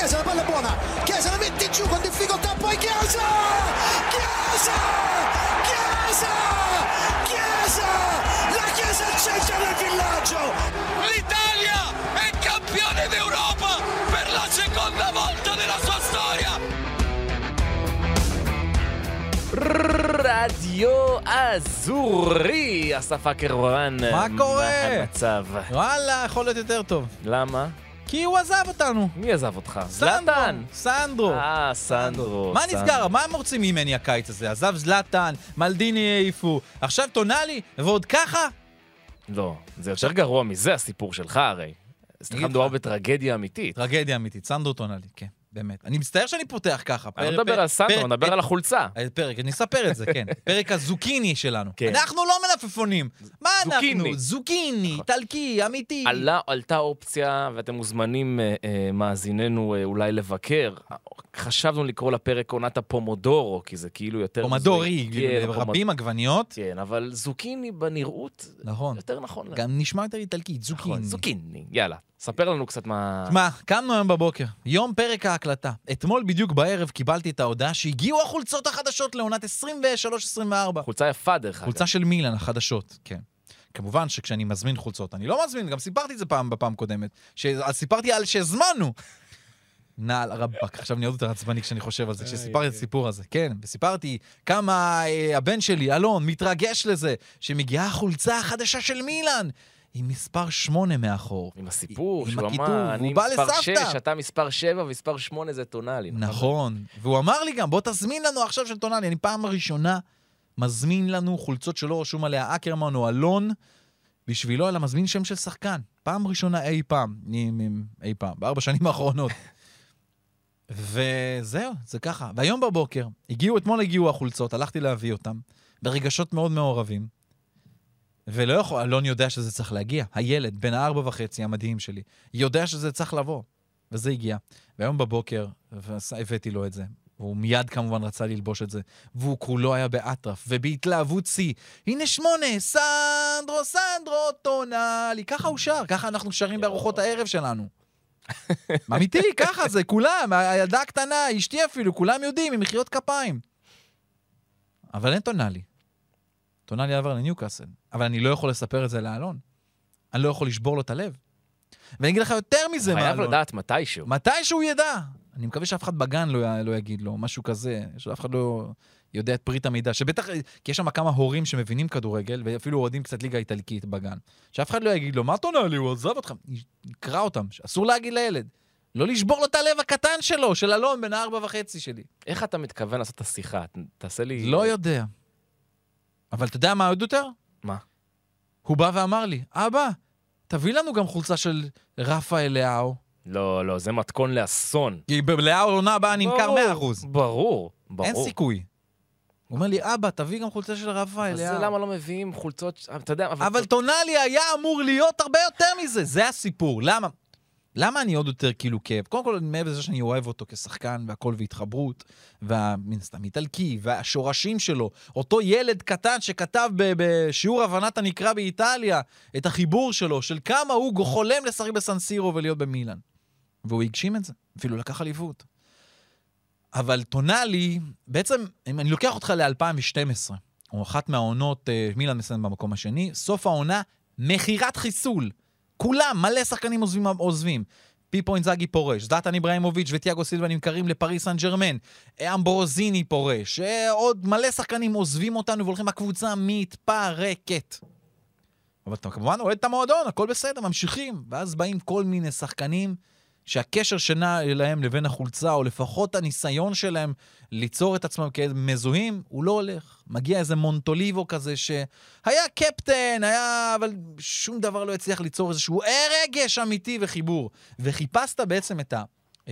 Chiesa, la palla è buona. Chiesa la mette giù con difficoltà, poi Chiesa! Chiesa! Chiesa! Chiesa! La Chiesa al centro del villaggio! L'Italia è campione d'Europa per la seconda volta nella sua storia! רדיו אזורי, אסף אקרמן. מה קורה? מה המצב? וואלה, יכול להיות יותר טוב. למה? כי הוא עזב אותנו. מי עזב אותך? זלאטן! סנדרו. אה, סנדרו. מה. נסגר? מה הם רוצים ממני הקיץ הזה? עזב זלאטן, מלדיני העיפו, עכשיו טונאלי, ועוד ככה? לא, זה יותר גרוע מזה הסיפור שלך הרי. לך. מדובר בטרגדיה אמיתית. טרגדיה אמיתית, סנדרו טונאלי, כן, באמת. אני מצטער שאני פותח ככה. אני לא מדבר על פר- אני מדבר על החולצה. פרק, אני אספר את זה, כן. פרק הזוקיני שלנו. כן. אנחנו לא מלפפונים. מה אנחנו? זוקיני. זוקיני, איטלקי, אמיתי. עלתה אופציה, ואתם מוזמנים, אה, אה, מאזיננו, אה, אולי לבקר. חשבנו לקרוא לפרק עונת הפומודורו, כי זה כאילו יותר... פומדורי, כן, רבים עגבניות. כן, אבל זוקיני בנראות, נכון. יותר נכון. גם נשמע יותר איטלקי, נכון, זוקיני. זוקיני. יאללה, ספר לנו קצת מה... מה, קמנו היום בבוקר, יום פרק ההקלטה. אתמול בדיוק בערב קיבלתי את ההודעה שהגיעו החולצות החדשות לעונת 23-24. חולצה יפה, דרך אגב. חולצה של מילן, החדשות, כן. כמובן שכשאני מזמין חולצות, אני לא מזמין, גם סיפרתי את זה פעם בפעם קודמת. ש... סיפרתי על שהזמנו. נעל רבאק, עכשיו אני עוד יותר עצבני כשאני חושב על זה, כשסיפרתי את הסיפור הזה. כן, וסיפרתי כמה אה, הבן שלי, אלון, מתרגש לזה, שמגיעה החולצה החדשה של מילן, עם מספר 8 מאחור. עם הסיפור, עם שהוא הכיתוב, אמר, אני מספר לסבתא. 6, אתה מספר 7, ומספר 8 זה טונאלי. נכון, והוא אמר לי גם, בוא תזמין לנו עכשיו של טונאלי. אני פעם ראשונה מזמין לנו חולצות שלא רשום עליה אקרמן או אלון, בשבילו, אלא מזמין שם של שחקן. פעם ראשונה אי פעם, מ- אי פעם, בארבע שנים האחרונות. וזהו, זה ככה. והיום בבוקר, הגיעו, אתמול הגיעו החולצות, הלכתי להביא אותם, ברגשות מאוד מעורבים. ולא יכול, אלון יודע שזה צריך להגיע. הילד, בן הארבע וחצי, המדהים שלי, יודע שזה צריך לבוא. וזה הגיע. והיום בבוקר הבאתי לו את זה. והוא מיד כמובן רצה ללבוש את זה. והוא כולו היה באטרף, ובהתלהבות שיא. הנה שמונה, סנדרו, סנדרו, טונאלי. ככה הוא שר, ככה אנחנו שרים בארוחות הערב שלנו. אמיתי, ככה זה, כולם, הילדה הקטנה, אשתי אפילו, כולם יודעים, עם מחיאות כפיים. אבל אין טונאלי. טונאלי עבר לניוקאסל. אבל אני לא יכול לספר את זה לאלון. אני לא יכול לשבור לו את הלב. ואני אגיד לך יותר מזה, הוא חייב מאלון. לדעת מתישהו. מתי שהוא ידע. אני מקווה שאף אחד בגן לא, לא יגיד לו, משהו כזה, שאף אחד לא יודע את פריט המידע. שבטח, כי יש שם כמה הורים שמבינים כדורגל, ואפילו אוהדים קצת ליגה איטלקית בגן. שאף אחד לא יגיד לו, מה אתה עונה לי, הוא עזב אותך. נקרא אותם, אסור להגיד לילד. לא לשבור לו את הלב הקטן שלו, של אלון, בן הארבע וחצי שלי. איך אתה מתכוון לעשות את השיחה? תעשה לי... לא יודע. אבל אתה יודע מה עוד יותר? מה? הוא בא ואמר לי, אבא, תביא לנו גם חולצה של רפאל לאהו. לא, לא, זה מתכון לאסון. כי בלאהו עונה הבאה נמכר ברור, 100%. ברור, ברור. אין סיכוי. הוא אומר לי, אבא, תביא גם חולצה של רפאל. אז זה לאהו." למה לא מביאים חולצות, אתה יודע, אבל טונאלי היה אמור להיות הרבה יותר מזה, זה הסיפור. למה? למה אני עוד יותר כאילו כאב? קודם כל, מעבר לזה שאני אוהב אותו כשחקן והכל והתחברות, ומן הסתם איטלקי, והשורשים שלו, אותו ילד קטן שכתב בשיעור הבנת הנקרא באיטליה את החיבור שלו, של כמה הוא חולם לשחק בסנסירו ולהיות במילאן. והוא הגשים את זה, אפילו לקח אליפות. אבל טונאלי, בעצם, אם אני לוקח אותך ל-2012, או אחת מהעונות, אה, מילאן מסיים במקום השני, סוף העונה, מכירת חיסול. כולם, מלא שחקנים עוזבים. עוזבים. פיפו אינזאגי פורש, זלאטן איבראימוביץ' וטיאגו סילבה נמכרים לפריס סן ג'רמן, אה, אמברוזיני פורש, אה, עוד מלא שחקנים עוזבים אותנו והולכים, הקבוצה מתפרקת. אבל אתה כמובן אוהד את המועדון, הכל בסדר, ממשיכים. ואז באים כל מיני שחקנים שהקשר שנה אליהם לבין החולצה, או לפחות הניסיון שלהם ליצור את עצמם כמזוהים, הוא לא הולך. מגיע איזה מונטוליבו כזה שהיה קפטן, היה... אבל שום דבר לא הצליח ליצור איזשהו רגש אמיתי וחיבור. וחיפשת בעצם את ה...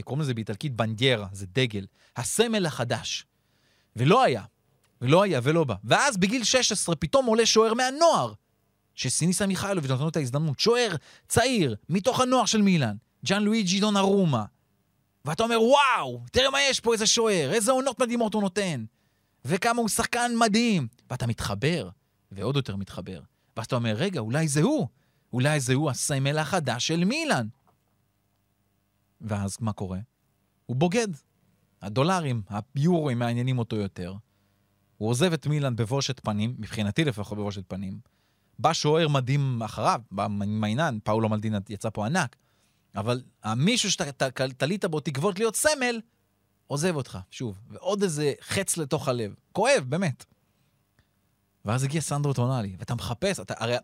קוראים לזה באיטלקית בנדיירה, זה דגל. הסמל החדש. ולא היה. ולא היה ולא בא. ואז בגיל 16 פתאום עולה שוער מהנוער. שסיניסה מיכאלוביץ' נתנו את ההזדמנות. שוער צעיר, מתוך הנוער של מילאן. ג'אן לואיג'י דונרומה. ואתה אומר, וואו, תראה מה יש פה, איזה שוער, איזה עונות מדהימות הוא נותן. וכמה הוא שחקן מדהים. ואתה מתחבר, ועוד יותר מתחבר. ואז אתה אומר, רגע, אולי זה הוא. אולי זה הוא הסמל החדש של מילאן. ואז מה קורה? הוא בוגד. הדולרים, היורואים מעניינים אותו יותר. הוא עוזב את מילאן בבושת פנים, מבחינתי לפחות בבושת פנים. בא שוער מדהים אחריו, בא מיינן, פאולו מלדינה יצא פה ענק. אבל המישהו שאתה תלית בו תקוות להיות סמל, עוזב אותך, שוב. ועוד איזה חץ לתוך הלב. כואב, באמת. ואז הגיע סנדרו טונאלי, ואתה מחפש, אתה, הרי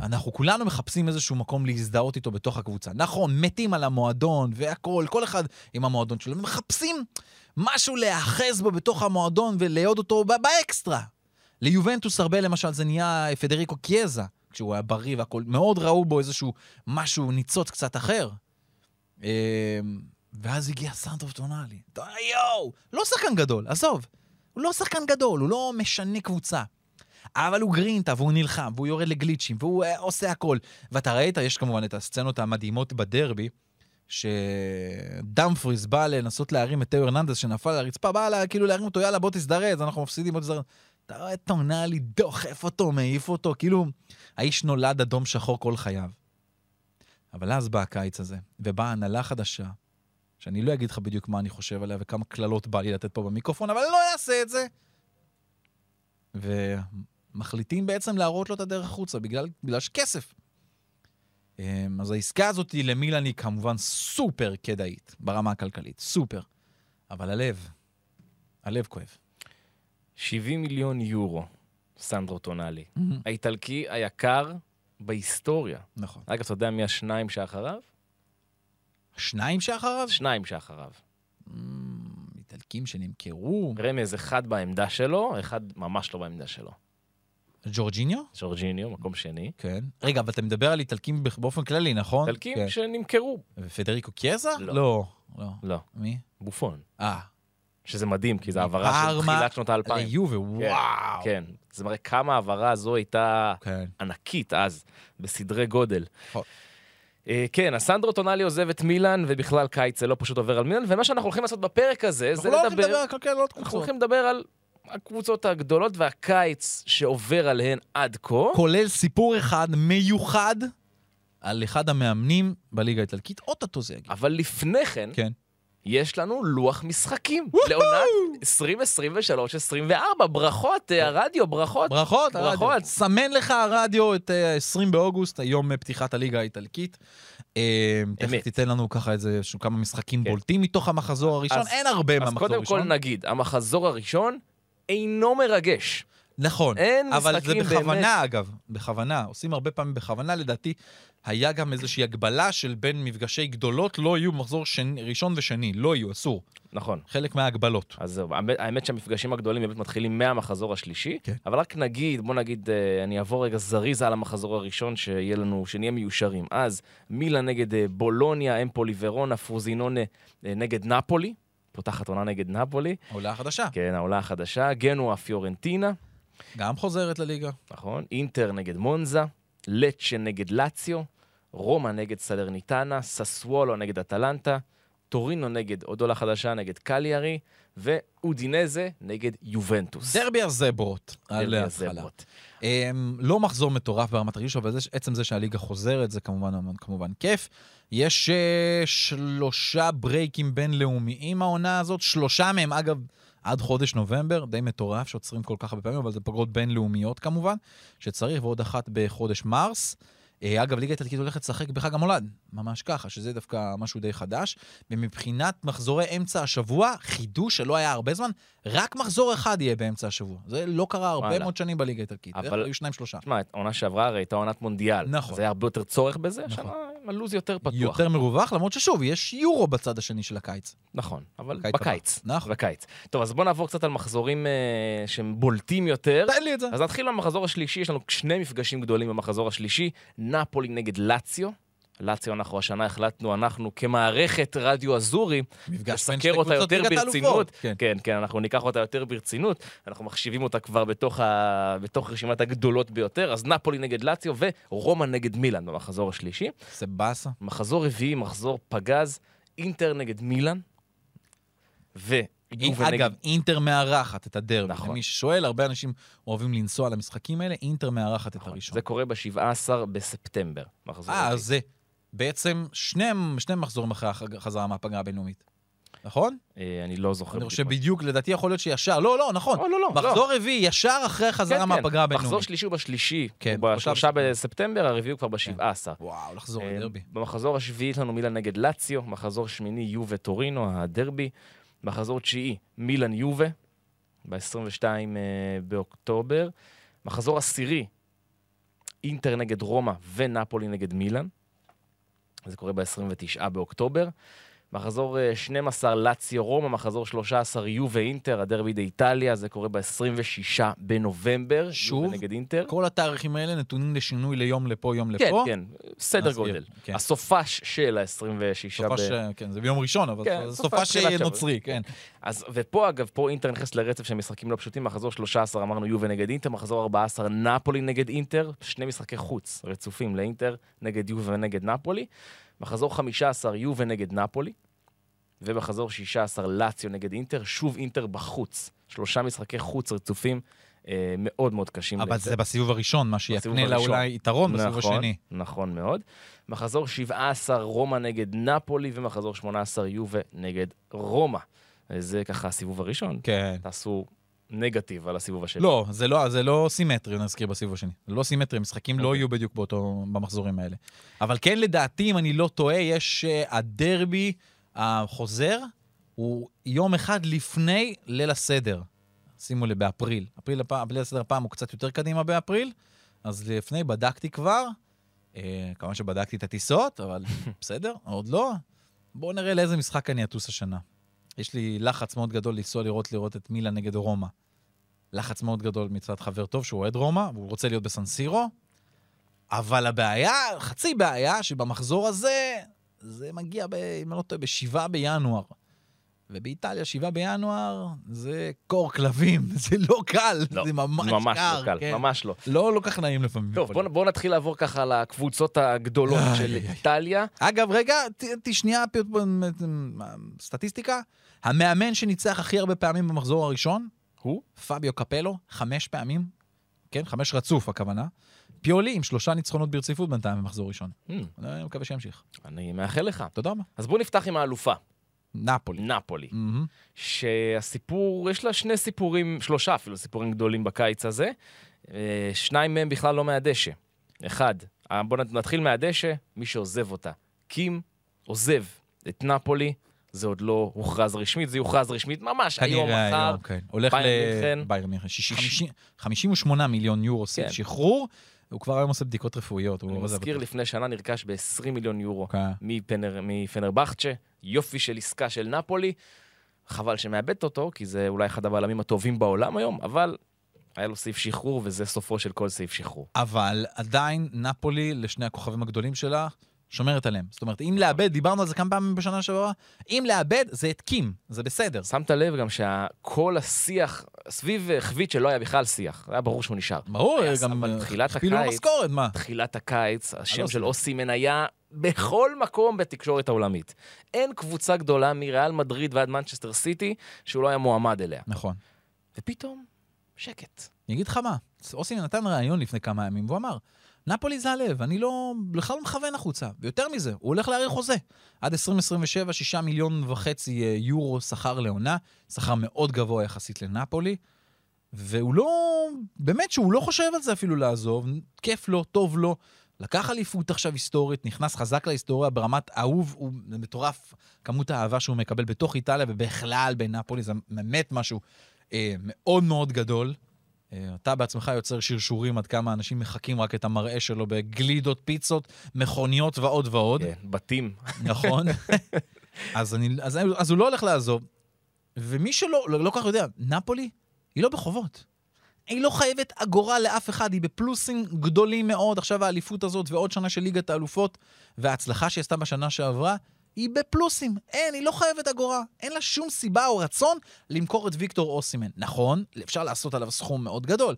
אנחנו כולנו מחפשים איזשהו מקום להזדהות איתו בתוך הקבוצה. נכון, מתים על המועדון והכול, כל אחד עם המועדון שלו, ומחפשים משהו להיאחז בו בתוך המועדון ולאהוד אותו באקסטרה. ליובנטוס הרבה למשל זה נהיה פדריקו קיאזה, כשהוא היה בריא והכול, מאוד ראו בו איזשהו משהו, ניצוץ קצת אחר. אמ, ואז הגיע סנדרו טונאלי. יואו, לא שחקן גדול, עזוב. הוא לא שחקן גדול, הוא לא משנה קבוצה. אבל הוא גרינטה, והוא נלחם, והוא יורד לגליצ'ים, והוא uh, עושה הכל. ואתה ראית, יש כמובן את הסצנות המדהימות בדרבי, שדמפריס בא לנסות להרים את תאו הרננדס שנפל על הרצפה, בא לה, כאילו להרים אותו, יאללה, בוא תזדרז, אנחנו מפסידים, בוא תזדרז. אתה רואה את טונאלי דוחף אותו, מעיף אותו, כאילו, האיש נולד אדום שחור כל חייו. אבל אז בא הקיץ הזה, ובאה הנהלה חדשה, שאני לא אגיד לך בדיוק מה אני חושב עליה וכמה קללות בא לי לתת פה במיקרופון, אבל לא אעשה את זה. ומחליטים בעצם להראות לו את הדרך החוצה, בגלל, בגלל שכסף. אמ, אז העסקה הזאת למילן היא כמובן סופר כדאית, ברמה הכלכלית, סופר. אבל הלב, הלב כואב. 70 מיליון יורו, סנדרו טונאלי. האיטלקי היקר בהיסטוריה. נכון. אגב, אתה יודע מי השניים שאחריו? שניים שאחריו? שניים שאחריו. אמ, איטלקים שנמכרו. רמז, אחד בעמדה שלו, אחד ממש לא בעמדה שלו. ג'ורג'יניו? ג'ורג'יניו, מקום שני. כן. רגע, אבל אתה מדבר על איטלקים באופן כללי, נכון? איטלקים כן. שנמכרו. ופדריקו קיאזה? לא. לא. לא. לא, מי? בופון. אה. שזה מדהים, כי זו העברה של תחילת שנות האלפיים. ליובה, וואו. כן. זה מראה כמה ההעברה הזו הייתה כן. ענקית אז, בסדרי גודל. נכון. אה, כן, אז סנדרו טונאלי עוזב את מילאן, ובכלל קיץ זה לא פשוט עובר על מילאן, ומה שאנחנו הולכים לעשות בפרק הזה, זה אנחנו לא הולכים לדבר... לדבר על כלכלות אנחנו קבוצות. הולכים לדבר על הקבוצות הגדולות והקיץ שעובר עליהן עד כה. כולל סיפור אחד מיוחד על אחד המאמנים בליגה האיטלקית, אוטוטו זה יגיע. אבל לפני כן, כן. יש לנו לוח משחקים לעונת 2023-2024. ברכות, אה, הרדיו, ברכות. ברכות, ברכות. הרדיו. סמן לך הרדיו את אה, 20 באוגוסט, היום אה, פתיחת הליגה האיטלקית. אה, תכף. תיתן לנו ככה איזה כמה משחקים כן. בולטים מתוך המחזור הראשון. אז- אין הרבה אז מהמחזור קודם כל הראשון. נגיד, המחזור הראשון אינו מרגש. נכון. אין אבל זה משחקים בכוונה, באמת. אגב, בכוונה. עושים הרבה פעמים בכוונה, לדעתי. היה גם איזושהי הגבלה של בין מפגשי גדולות, לא יהיו מחזור שני, ראשון ושני, לא יהיו, אסור. נכון. חלק מההגבלות. אז זהו, האמת- האמת שהמפגשים הגדולים באמת מתחילים מהמחזור השלישי, כן. אבל רק נגיד, בוא נגיד, אה, אני אעבור רגע זריז על המחזור הראשון, שיהיה לנו, שנהיה מיושרים. אז מילה נגד אה, בולוניה, אמפולי ורונה, פרוזינונה אה, נגד נפולי, פותחת עונה נגד נפולי, העולה החדשה. כן, העולה החדשה, גנואה פיורנטינה, גם חוזרת לליגה. נכון, אינטר נגד מונזה, לצ'ה נגד לאציו, רומא נגד סלרניטנה, ססוולו נגד אטלנטה, טורינו נגד עוד עולה חדשה נגד קליארי, ואודינזה נגד יובנטוס. דרבי הזברות. דרבי. הזברות. אמ, לא מחזור מטורף ברמת הראשון, אבל זה, עצם זה שהליגה חוזרת, זה כמובן, כמובן כיף. יש uh, שלושה ברייקים בינלאומיים העונה הזאת, שלושה מהם, אגב, עד חודש נובמבר, די מטורף שעוצרים כל כך הרבה פעמים, אבל זה פגרות בינלאומיות כמובן, שצריך, ועוד אחת בחודש מרס. אה, אגב, ליגה איטלקית הולכת לשחק בחג המולד, ממש ככה, שזה דווקא משהו די חדש. ומבחינת מחזורי אמצע השבוע, חידוש שלא היה הרבה זמן, רק מחזור אחד יהיה באמצע השבוע. זה לא קרה הרבה וואלה. מאוד שנים בליגה האיטלקית. אבל-. היו שניים שלושה. תשמע, העונה שעברה הרי הייתה עונת מונדיאל. נכון. אז היה הרבה יותר צורך בזה, נכון. השנה הלו"ז יותר פתוח. יותר מרווח, למרות ששוב, יש יורו בצד השני של הקיץ. נכון, אבל בקיץ בקיץ. נכון. בקיץ. טוב, אז בואו נעבור קצת על מחזורים אה, שהם בולטים יותר. תן לי את זה. אז נתחיל במחזור השלישי, יש לנו שני מפגשים גדולים במחזור השלישי, נפולי נגד לאציו. לאציו אנחנו השנה החלטנו, אנחנו כמערכת רדיו אזורי, שתי אותה יותר ברצינות. כן. כן, כן, אנחנו ניקח אותה יותר ברצינות, אנחנו מחשיבים אותה כבר בתוך, ה... בתוך רשימת הגדולות ביותר, אז נפולי נגד לאציו ורומא נגד מילאן במחזור השלישי. זה באסה. מחזור רביעי, מחזור פגז, אינטר נגד מילאן, ו... אגב, אינטר מארחת את הדרבי. נכון. למי ששואל, הרבה אנשים אוהבים לנסוע למשחקים האלה, אינטר מארחת את נכון, הראשון. זה קורה ב-17 בספטמבר, מחזור אה, זה בעצם שני, שני מחזורים אחרי החזרה מהפגרה הבינלאומית. נכון? אה, אני לא זוכר. אני חושב מה- בדיוק, לדעתי יכול להיות שישר. לא, לא, נכון. לא, לא, לא. מחזור רביעי, ישר אחרי כן, החזרה כן. מהפגרה מחזור הבינלאומית. שלישי הוא בשלישי. כן, בשלושה בספטמבר. הרביעי הוא כבר בשבעה עשר. וואו, לחזור אה, לדרבי. במחזור השביעי יש לנו מילאן נגד לאציו, מחזור שמיני יובה טורינו, הדרבי. מחזור תשיעי מילאן יובה, ב-22 באוקטובר. מחזור עשירי, אינטר נגד רומא ונפולי נגד מילאן. זה קורה ב-29 באוקטובר. מחזור אה, 12 לאציו רומא, מחזור 13 יובה אינטר, הדרבי באיטליה, זה קורה ב-26 בנובמבר. שוב? נגד אינטר. כל התאריכים האלה נתונים לשינוי ליום לפה, יום כן, לפה. כן, סדר נסביר, גודל. כן. הסופש של ה-26 סופה ש... כן, זה ביום ראשון, אבל כן, זה תחילת שבוע. נוצרי, כן. אז, ופה, אגב, פה אינטר נכנס לרצף של משחקים לא פשוטים, מחזור 13 אמרנו יובה נגד אינטר, מחזור 14 נפולי נגד אינטר, שני משחקי חוץ רצופים לאינטר נגד יובה ונגד נפולי, מחזור 15 יובה נגד נפולי, ובמחזור 16 לאציו נגד אינטר, שוב אינטר בחוץ. שלושה משחקי חוץ רצופים אה, מאוד מאוד קשים. אבל לאינטר. זה בסיבוב הראשון, מה שיקנה בסיבוב לה. אולי יתרון בסיבוב נכון, השני. נכון מאוד. מחזור 17 רומא נגד נפולי, ומחזור 18 יובה נגד רומא. זה ככה הסיבוב הראשון. כן. תעשו נגטיב על הסיבוב השני. לא, זה לא, זה לא סימטרי, נזכיר בסיבוב השני. זה לא סימטרי, משחקים לא אוקיי. יהיו בדיוק באותו, במחזורים האלה. אבל כן, לדעתי, אם אני לא טועה, יש uh, הדרבי החוזר, הוא יום אחד לפני ליל הסדר. שימו לב, באפריל. אפריל, ליל הסדר הפעם הוא קצת יותר קדימה באפריל, אז לפני בדקתי כבר, אה, כמובן שבדקתי את הטיסות, אבל בסדר, עוד לא. בואו נראה לאיזה משחק אני אטוס השנה. יש לי לחץ מאוד גדול לנסוע לראות לראות את מילה נגד רומא. לחץ מאוד גדול מצד חבר טוב שהוא אוהד רומא, והוא רוצה להיות בסנסירו. אבל הבעיה, חצי בעיה, שבמחזור הזה, זה מגיע, ב, אם אני לא טועה, ב-7 בינואר. ובאיטליה, 7 בינואר, זה קור כלבים, זה לא קל, לא, זה ממש, ממש קר. לא קל, כן. ממש לא. לא, לא כך נעים לפעמים. טוב, בואו בוא נתחיל לעבור ככה על הקבוצות הגדולות של. איטליה. אגב, רגע, ת- ת- שנייה, פ- פ- סטטיסטיקה. המאמן שניצח הכי הרבה פעמים במחזור הראשון, הוא? פביו קפלו, חמש פעמים, כן, חמש רצוף הכוונה. פיולי עם שלושה ניצחונות ברציפות בינתיים במחזור ראשון. Hmm, אני מקווה שימשיך. אני מאחל לך. תודה רבה. אז בואו נפתח עם האלופה, נפולי. נפולי. מהמם. שהסיפור, יש לה שני סיפורים, שלושה אפילו סיפורים גדולים בקיץ הזה. אה, שניים מהם בכלל לא מהדשא. אחד, אה, בואו נתחיל מהדשא, מי שעוזב אותה. קים עוזב את נפולי, זה עוד לא הוכרז רשמית, זה יוכרז רשמית ממש היום, כנראה מחר. היום, כן. הולך מינכן. 50 58 מיליון יורו כן. שחרור, הוא כבר היום עושה בדיקות רפואיות. אני מזכיר. לפני שנה נרכש ב-20 מיליון יורו כן. מפנר, מפנרבכצ'ה, יופי של עסקה של נפולי. חבל שמאבדת אותו, כי זה אולי אחד הבלמים הטובים בעולם היום, אבל היה לו סעיף שחרור, וזה סופו של כל סעיף שחרור. אבל עדיין נפולי, לשני הכוכבים הגדולים שלה, שומרת עליהם. זאת אומרת, אם לאבד, דיברנו על זה כמה פעמים בשנה שעברה, אם לאבד, זה התקים, זה בסדר. שמת לב גם שכל השיח, סביב אה, חבית שלא היה בכלל שיח, היה ברור שהוא נשאר. ברור, גם אה, תחילת הכפילו משכורת, מה? תחילת הקיץ, השם לא של זה. אוסימן היה בכל מקום בתקשורת העולמית. אין קבוצה גדולה מריאל מדריד ועד מנצ'סטר סיטי שהוא לא היה מועמד אליה. נכון. ופתאום, שקט. אני אגיד לך מה, אוסי נתן ראיון לפני כמה ימים, והוא אמר, נפולי זה הלב, אני לא, בכלל לא מכוון החוצה. ויותר מזה, הוא הולך להאריך חוזה. עד 2027, 6 מיליון וחצי אה, יורו שכר לעונה, שכר מאוד גבוה יחסית לנפולי, והוא לא, באמת שהוא לא חושב על זה אפילו לעזוב, כיף לו, טוב לו. לקח אליפות עכשיו היסטורית, נכנס חזק להיסטוריה ברמת אהוב, הוא מטורף כמות האהבה שהוא מקבל בתוך איטליה ובכלל בנפולי, זה באמת משהו אה, מאוד מאוד גדול. אה, אתה בעצמך יוצר שרשורים עד כמה אנשים מחקים רק את המראה שלו בגלידות, פיצות, מכוניות ועוד ועוד. כן, בתים. נכון. אז, אני, אז, אז הוא לא הולך לעזוב. ומי שלא, לא, לא כל כך יודע, נפולי היא לא בחובות. היא לא חייבת אגורה לאף אחד, היא בפלוסים גדולים מאוד. עכשיו האליפות הזאת ועוד שנה של ליגת האלופות, וההצלחה שהיא עשתה בשנה שעברה, היא בפלוסים. אין, היא לא חייבת אגורה. אין לה שום סיבה או רצון למכור את ויקטור אוסימן. נכון, אפשר לעשות עליו סכום מאוד גדול,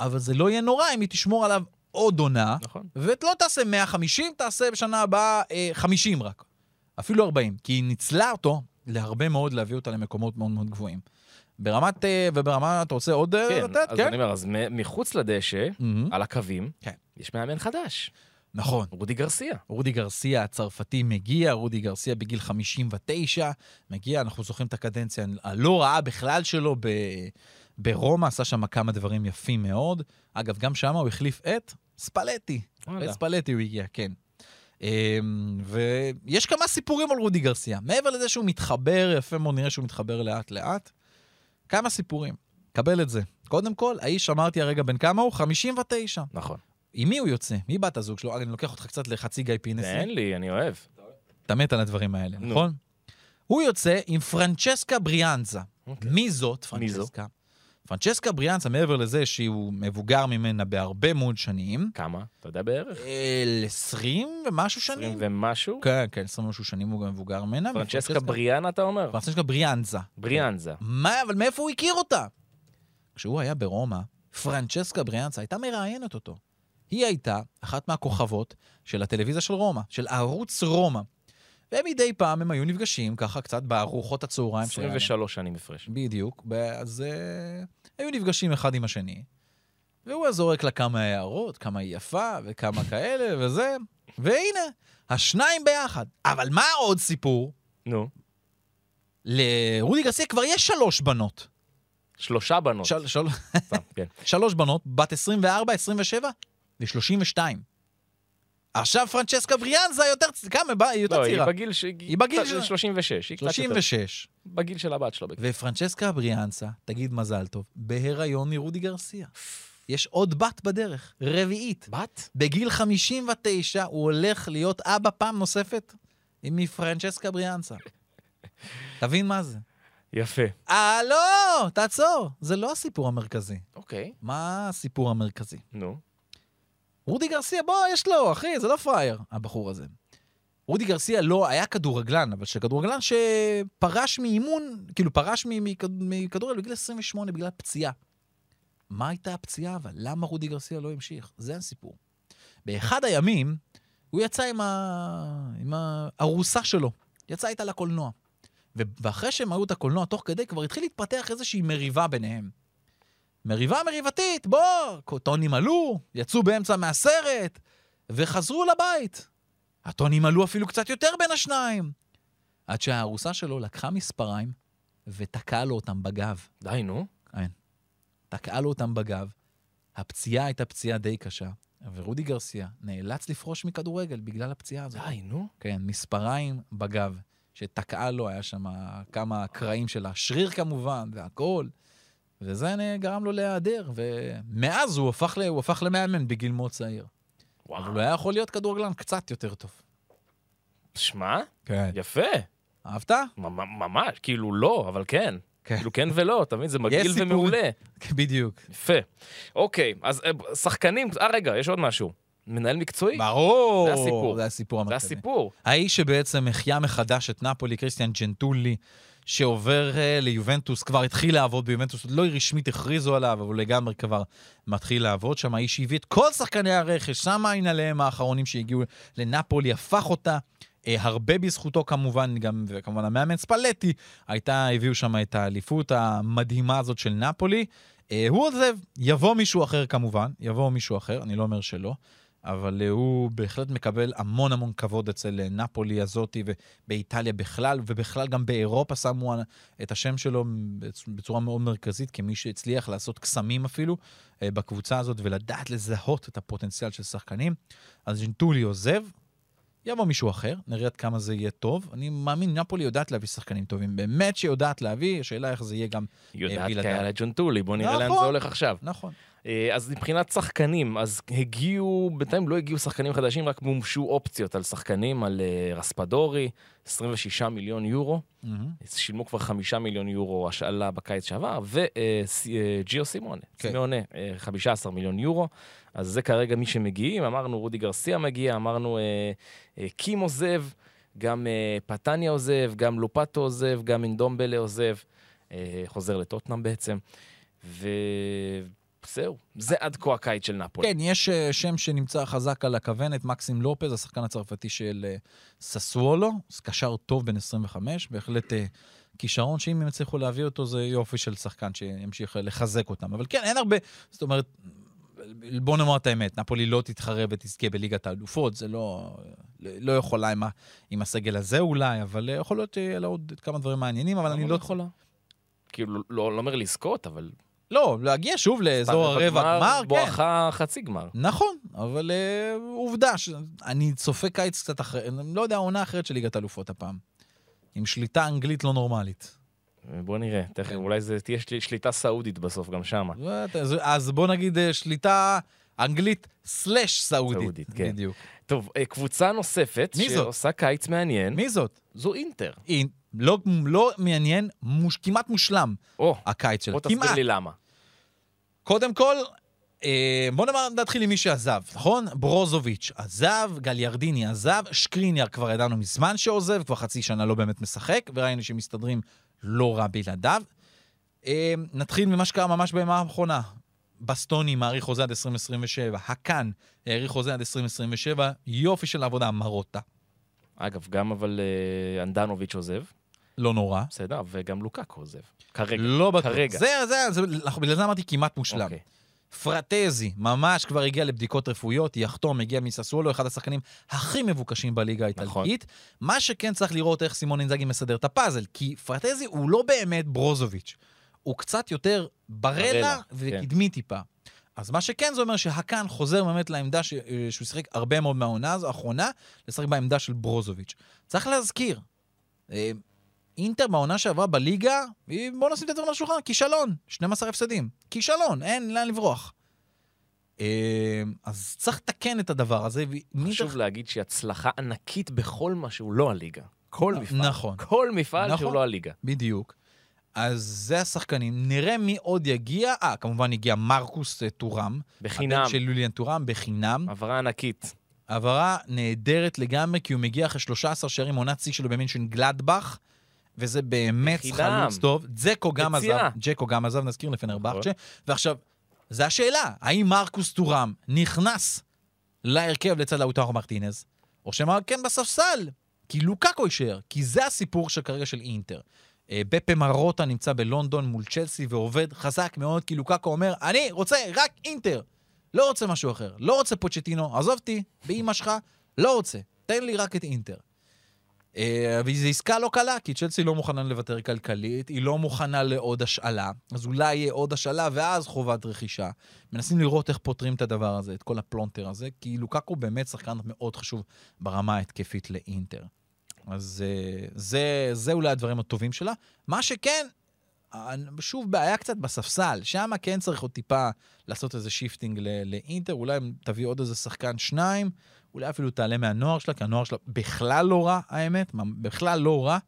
אבל זה לא יהיה נורא אם היא תשמור עליו עוד עונה, נכון. ולא תעשה 150, תעשה בשנה הבאה אה, 50 רק. אפילו 40, כי היא ניצלה אותו להרבה מאוד להביא אותה למקומות מאוד מאוד גבוהים. ברמת, אה, וברמה, אתה רוצה עוד אה, כן, לתת? אז אני אומר, אז מחוץ לדשא, מהמם. על הקווים, כן. יש מאמן חדש. נכון. רודי גרסיה. רודי גרסיה הצרפתי מגיע, רודי גרסיה בגיל 59 מגיע, אנחנו זוכרים את הקדנציה הלא רעה בכלל שלו ב... ברומא, עשה שם כמה דברים יפים מאוד. אגב, גם שם הוא החליף את ספלטי. את ספלטי הוא הגיע, כן. אמ, ויש כמה סיפורים על רודי גרסיה. מעבר לזה שהוא מתחבר, יפה מאוד, נראה שהוא מתחבר לאט-לאט. כמה סיפורים. קבל את זה. קודם כל, האיש, אמרתי הרגע, בן כמה הוא? 59. נכון. עם מי הוא יוצא? מי בת הזוג שלו? אני לוקח אותך קצת לחצי גיא פינס. תן לי, אני אוהב. אתה מת על הדברים האלה, נו. נכון? הוא יוצא עם פרנצ'סקה בריאנזה. אוקיי. מי זאת מי? פרנצ'סקה? פרנצ'סקה בריאנזה, מעבר לזה שהוא מבוגר ממנה בהרבה מאוד שנים, כמה? אתה יודע בערך? אל 20 ומשהו 20 שנים. ומשהו? כן, כן, 20 ומשהו שנים הוא גם מבוגר ממנה. פרנצ'סקה בריאנה, אתה אומר? פרנצ'סקה בריאנזה. בריאנזה. מה, אבל מאיפה הוא הכיר אותה? כשהוא היה ברומא, פרנצ'סקה בריאנזה הייתה מראיינת אותו. היא הייתה אחת מהכוכבות של הטלוויזיה של רומא, של ערוץ רומא. ומדי פעם הם היו נפגשים ככה קצת בארוחות הצהריים שלהם. 23 שנים הפרש. בדיוק. אז uh, היו נפגשים אחד עם השני, והוא היה זורק לה כמה הערות, כמה היא יפה וכמה כאלה וזה, והנה, השניים ביחד. אבל מה עוד סיפור? נו, לרודי גרסיה כבר יש שלוש בנות. שלושה בנות. של, של, סתם, כן. שלוש בנות, בת 24, 27 ו-32. עכשיו פרנצ'סקה בריאנזה יותר, כמה, היא יותר לא, היא צעירה. בגיל ש... היא בגיל של- 36. היא קצת יותר. 36. בגיל של הבת שלו. ופרנצ'סקה בריאנסה, תגיד מזל טוב, בהיריון מרודי גרסיה. יש עוד בת בדרך, רביעית. בת? בגיל 59 הוא הולך להיות אבא פעם נוספת מפרנצ'סקה בריאנסה. תבין מה זה. יפה. אה, לא, תעצור. זה לא הסיפור המרכזי. אוקיי. מה הסיפור המרכזי? נו. רודי גרסיה, בוא, יש לו, אחי, זה לא פראייר, הבחור הזה. רודי גרסיה לא היה כדורגלן, אבל שכדורגלן שפרש מאימון, כאילו פרש מכדורגל בגיל 28 בגלל פציעה. מה הייתה הפציעה אבל? למה רודי גרסיה לא המשיך? זה הסיפור. באחד הימים, הוא יצא עם, ה... עם הארוסה שלו, יצא איתה לקולנוע. ואחרי שהם היו את הקולנוע, תוך כדי כבר התחיל להתפתח איזושהי מריבה ביניהם. מריבה מריבתית, בוא, טונים עלו, יצאו באמצע מהסרט, וחזרו לבית. הטונים עלו אפילו קצת יותר בין השניים. עד שהארוסה שלו לקחה מספריים ותקעה לו אותם בגב. די, נו. תקעה לו אותם בגב. הפציעה הייתה פציעה די קשה, ורודי גרסיה נאלץ לפרוש מכדורגל בגלל הפציעה הזאת. די, נו. כן, מספריים בגב, שתקעה לו, היה שם כמה קרעים של השריר כמובן, והכול. וזה גרם לו להיעדר, ומאז הוא הפך, ל... הוא הפך למאמן בגיל מאוד צעיר. אבל הוא היה יכול להיות כדורגלן קצת יותר טוב. שמע, כן. יפה. אהבת? ממש, כאילו לא, אבל כן. כן. כאילו כן ולא, אתה מבין? זה מגעיל. ומעולה. בדיוק. יפה. אוקיי, אז אה, שחקנים, אה רגע, יש עוד משהו. מנהל מקצועי? ברור. זה הסיפור. זה הסיפור זה המרכזי. הסיפור. האיש שבעצם החיה מחדש את נפולי, קריסטיאן ג'נטולי, שעובר uh, ליובנטוס, כבר התחיל לעבוד ביובנטוס, לא רשמית הכריזו עליו, אבל לגמרי כבר מתחיל לעבוד שם. האיש שהביא את כל שחקני הרכש, שם עין עליהם האחרונים שהגיעו לנפולי, הפך אותה. Uh, הרבה בזכותו כמובן, גם, וכמובן המאמן ספלטי, הייתה, הביאו שם את האליפות המדהימה הזאת של נפולי. Uh, הוא עוזב, יבוא מישהו אחר כמובן, יבוא מישהו אחר, אני לא אומר שלא. אבל אה, הוא בהחלט מקבל המון המון כבוד אצל אה, נפולי הזאתי ובאיטליה בכלל, ובכלל גם באירופה שמו את השם שלו בצ- בצורה מאוד מרכזית, כמי שהצליח לעשות קסמים אפילו אה, בקבוצה הזאת ולדעת לזהות את הפוטנציאל של שחקנים. אז ג'נטולי עוזב, יבוא מישהו אחר, נראה עד כמה זה יהיה טוב. אני מאמין, נפולי יודעת להביא שחקנים טובים, באמת שיודעת להביא, השאלה איך זה יהיה גם יודעת בלעדיו. כאלה ג'ון טולי, בוא נראה לאן נכון. זה הולך עכשיו. נכון. אה, אז מבחינת שחקנים, אז הגיעו, בינתיים לא הגיעו שחקנים חדשים, רק מומשו אופציות על שחקנים, על אה, רספדורי, 26 מיליון יורו, מהמם. שילמו כבר 5 מיליון יורו השאלה בקיץ שעבר, וג'יו סימונה, כן. סימונה, אה, 15 מיליון יורו. אז זה כרגע מי שמגיעים, אמרנו רודי גרסיה מגיע, אמרנו אה, אה, קים עוזב, גם אה, פטניה עוזב, גם לופטו עוזב, גם אינדומבלה עוזב, אה, חוזר לטוטנאם בעצם, וזהו, זה עד כה הקיץ של נפולי. כן, יש אה, שם שנמצא חזק על הכוונת, מקסים לופז, השחקן הצרפתי של אה, ססוולו, קשר טוב בן 25, בהחלט אה, כישרון שאם הם יצליחו להביא אותו זה יופי של שחקן שימשיך לחזק אותם. אבל כן, אין הרבה, זאת אומרת, בוא נאמר את האמת, נפולי לא תתחרה ותזכה בליגת האלופות, זה לא, לא יכולה עם, ה, עם הסגל הזה אולי, אבל יכול להיות שיהיה לה עוד כמה דברים מעניינים, אבל אני לא... יכולה. כאילו, לא לא אומר לזכות, אבל... לא, להגיע שוב לאזור הרבע גמר, כן. בואכה חצי גמר. נכון, אבל uh, עובדה, ש... אני צופה קיץ קצת אחרי, אני לא יודע, עונה אחרת של ליגת האלופות הפעם. עם שליטה אנגלית לא נורמלית. בוא נראה, תכף, כן. אולי זה תהיה של- שליטה סעודית בסוף גם שמה. אז, אז בוא נגיד אה, שליטה אנגלית סלאש סעודית. סעודית, כן. בדיוק. טוב, אה, קבוצה נוספת, מי זאת? שעושה קיץ מעניין, מי זאת? זו אינטר. היא לא, לא מעניין, מוש, כמעט מושלם או, הקיץ שלה. בוא תסביר. לי למה. קודם כל, אה, בוא נאמר, נתחיל עם מי שעזב, נכון? ברוזוביץ' עזב, גליארדיני עזב, שקריניאר כבר ידענו מזמן שעוזב, כבר חצי שנה לא באמת משחק, וראינו שמסתדרים לא רע בלעדיו. אה, נתחיל ממה שקרה ממש בימה האחרונה. בסטוני מעריך חוזה עד 2027, הקאן העריך חוזה עד 2027, יופי של עבודה, מרוטה. אגב, גם אבל אה, אנדנוביץ' עוזב, לא נורא. בסדר, וגם לוקאקו עוזב. כרגע. לא בטוח. כרגע. זה, זה, זה, אנחנו- בגלל זה אמרתי כמעט מושלם. אוקיי. פרטזי, ממש כבר הגיע לבדיקות רפואיות, יחתום, הגיע מססוולו, אחד השחקנים הכי מבוקשים בליגה נכון. האיטלקית. מה שכן צריך לראות איך סימון אינזאגי מסדר את הפאזל, כי פרטזי הוא לא באמת ברוזוביץ', הוא קצת יותר ברלה ברלה, וקדמי טיפה. אז מה שכן זה אומר שהקאן חוזר באמת לעמדה ש... אה, שהוא שיחק הרבה מאוד מהעונה האחרונה, לשחק בעמדה של ברוזוביץ'. צריך להזכיר, אה, אינטר בעונה שעברה בליגה, היא- בוא נשים את הדברים על השולחן, כישלון, 12 הפסדים. כישלון, אין לאן לברוח. אה, אז צריך לתקן את הדבר הזה. חשוב להגיד שהיא הצלחה ענקית בכל מה שהוא לא הליגה. כל מפעל. נכון. כל מפעל נכון. שהוא לא הליגה. בדיוק. אז זה השחקנים. נראה מי עוד יגיע. אה, כמובן הגיע מרקוס אה, טורם. בחינם. הבן של יוליאן טורם, בחינם. העברה ענקית. העברה נהדרת לגמרי, כי הוא מגיע אחרי 13 שערים עונת שיא שלו במינשן גלדבך, וזה באמת בחינם. חלוץ טוב. ג'קו גם. עזב, ג'קו גם עזב, נזכיר לפנרבכצ'ה. ועכשיו, זו השאלה, האם מרקוס טורם נכנס להרכב לצד לאוטרו מרטינז, או שמא כן בספסל, כי לוקאקו יישאר, כי זה הסיפור של כרגע של אינטר. אה, בפה מרוטה נמצא בלונדון מול צ'לסי ועובד חזק מאוד, כי לוקאקו אומר, אני רוצה רק אינטר. לא רוצה משהו אחר. לא רוצה פוצ'טינו, עזוב אותי, באימא שלך, לא רוצה. תן לי רק את אינטר. אה, וזו עסקה לא קלה, כי צ'לסי לא מוכנה לוותר כלכלית, היא לא מוכנה לעוד השאלה, אז אולי יהיה עוד השאלה ואז חובת רכישה. מנסים לראות איך פותרים את הדבר הזה, את כל הפלונטר הזה, כי לוקאקו באמת שחקן מאוד חשוב ברמה ההתקפית לאינטר. אז אה, זה, זה אולי הדברים הטובים שלה. מה שכן, שוב, בעיה קצת בספסל, שם כן צריך עוד טיפה לעשות איזה shifting לאינטר, אולי תביא עוד איזה שחקן שניים, אולי אפילו תעלה מהנוער שלה, כי הנוער שלה בכלל לא רע, האמת, בכלל לא רע.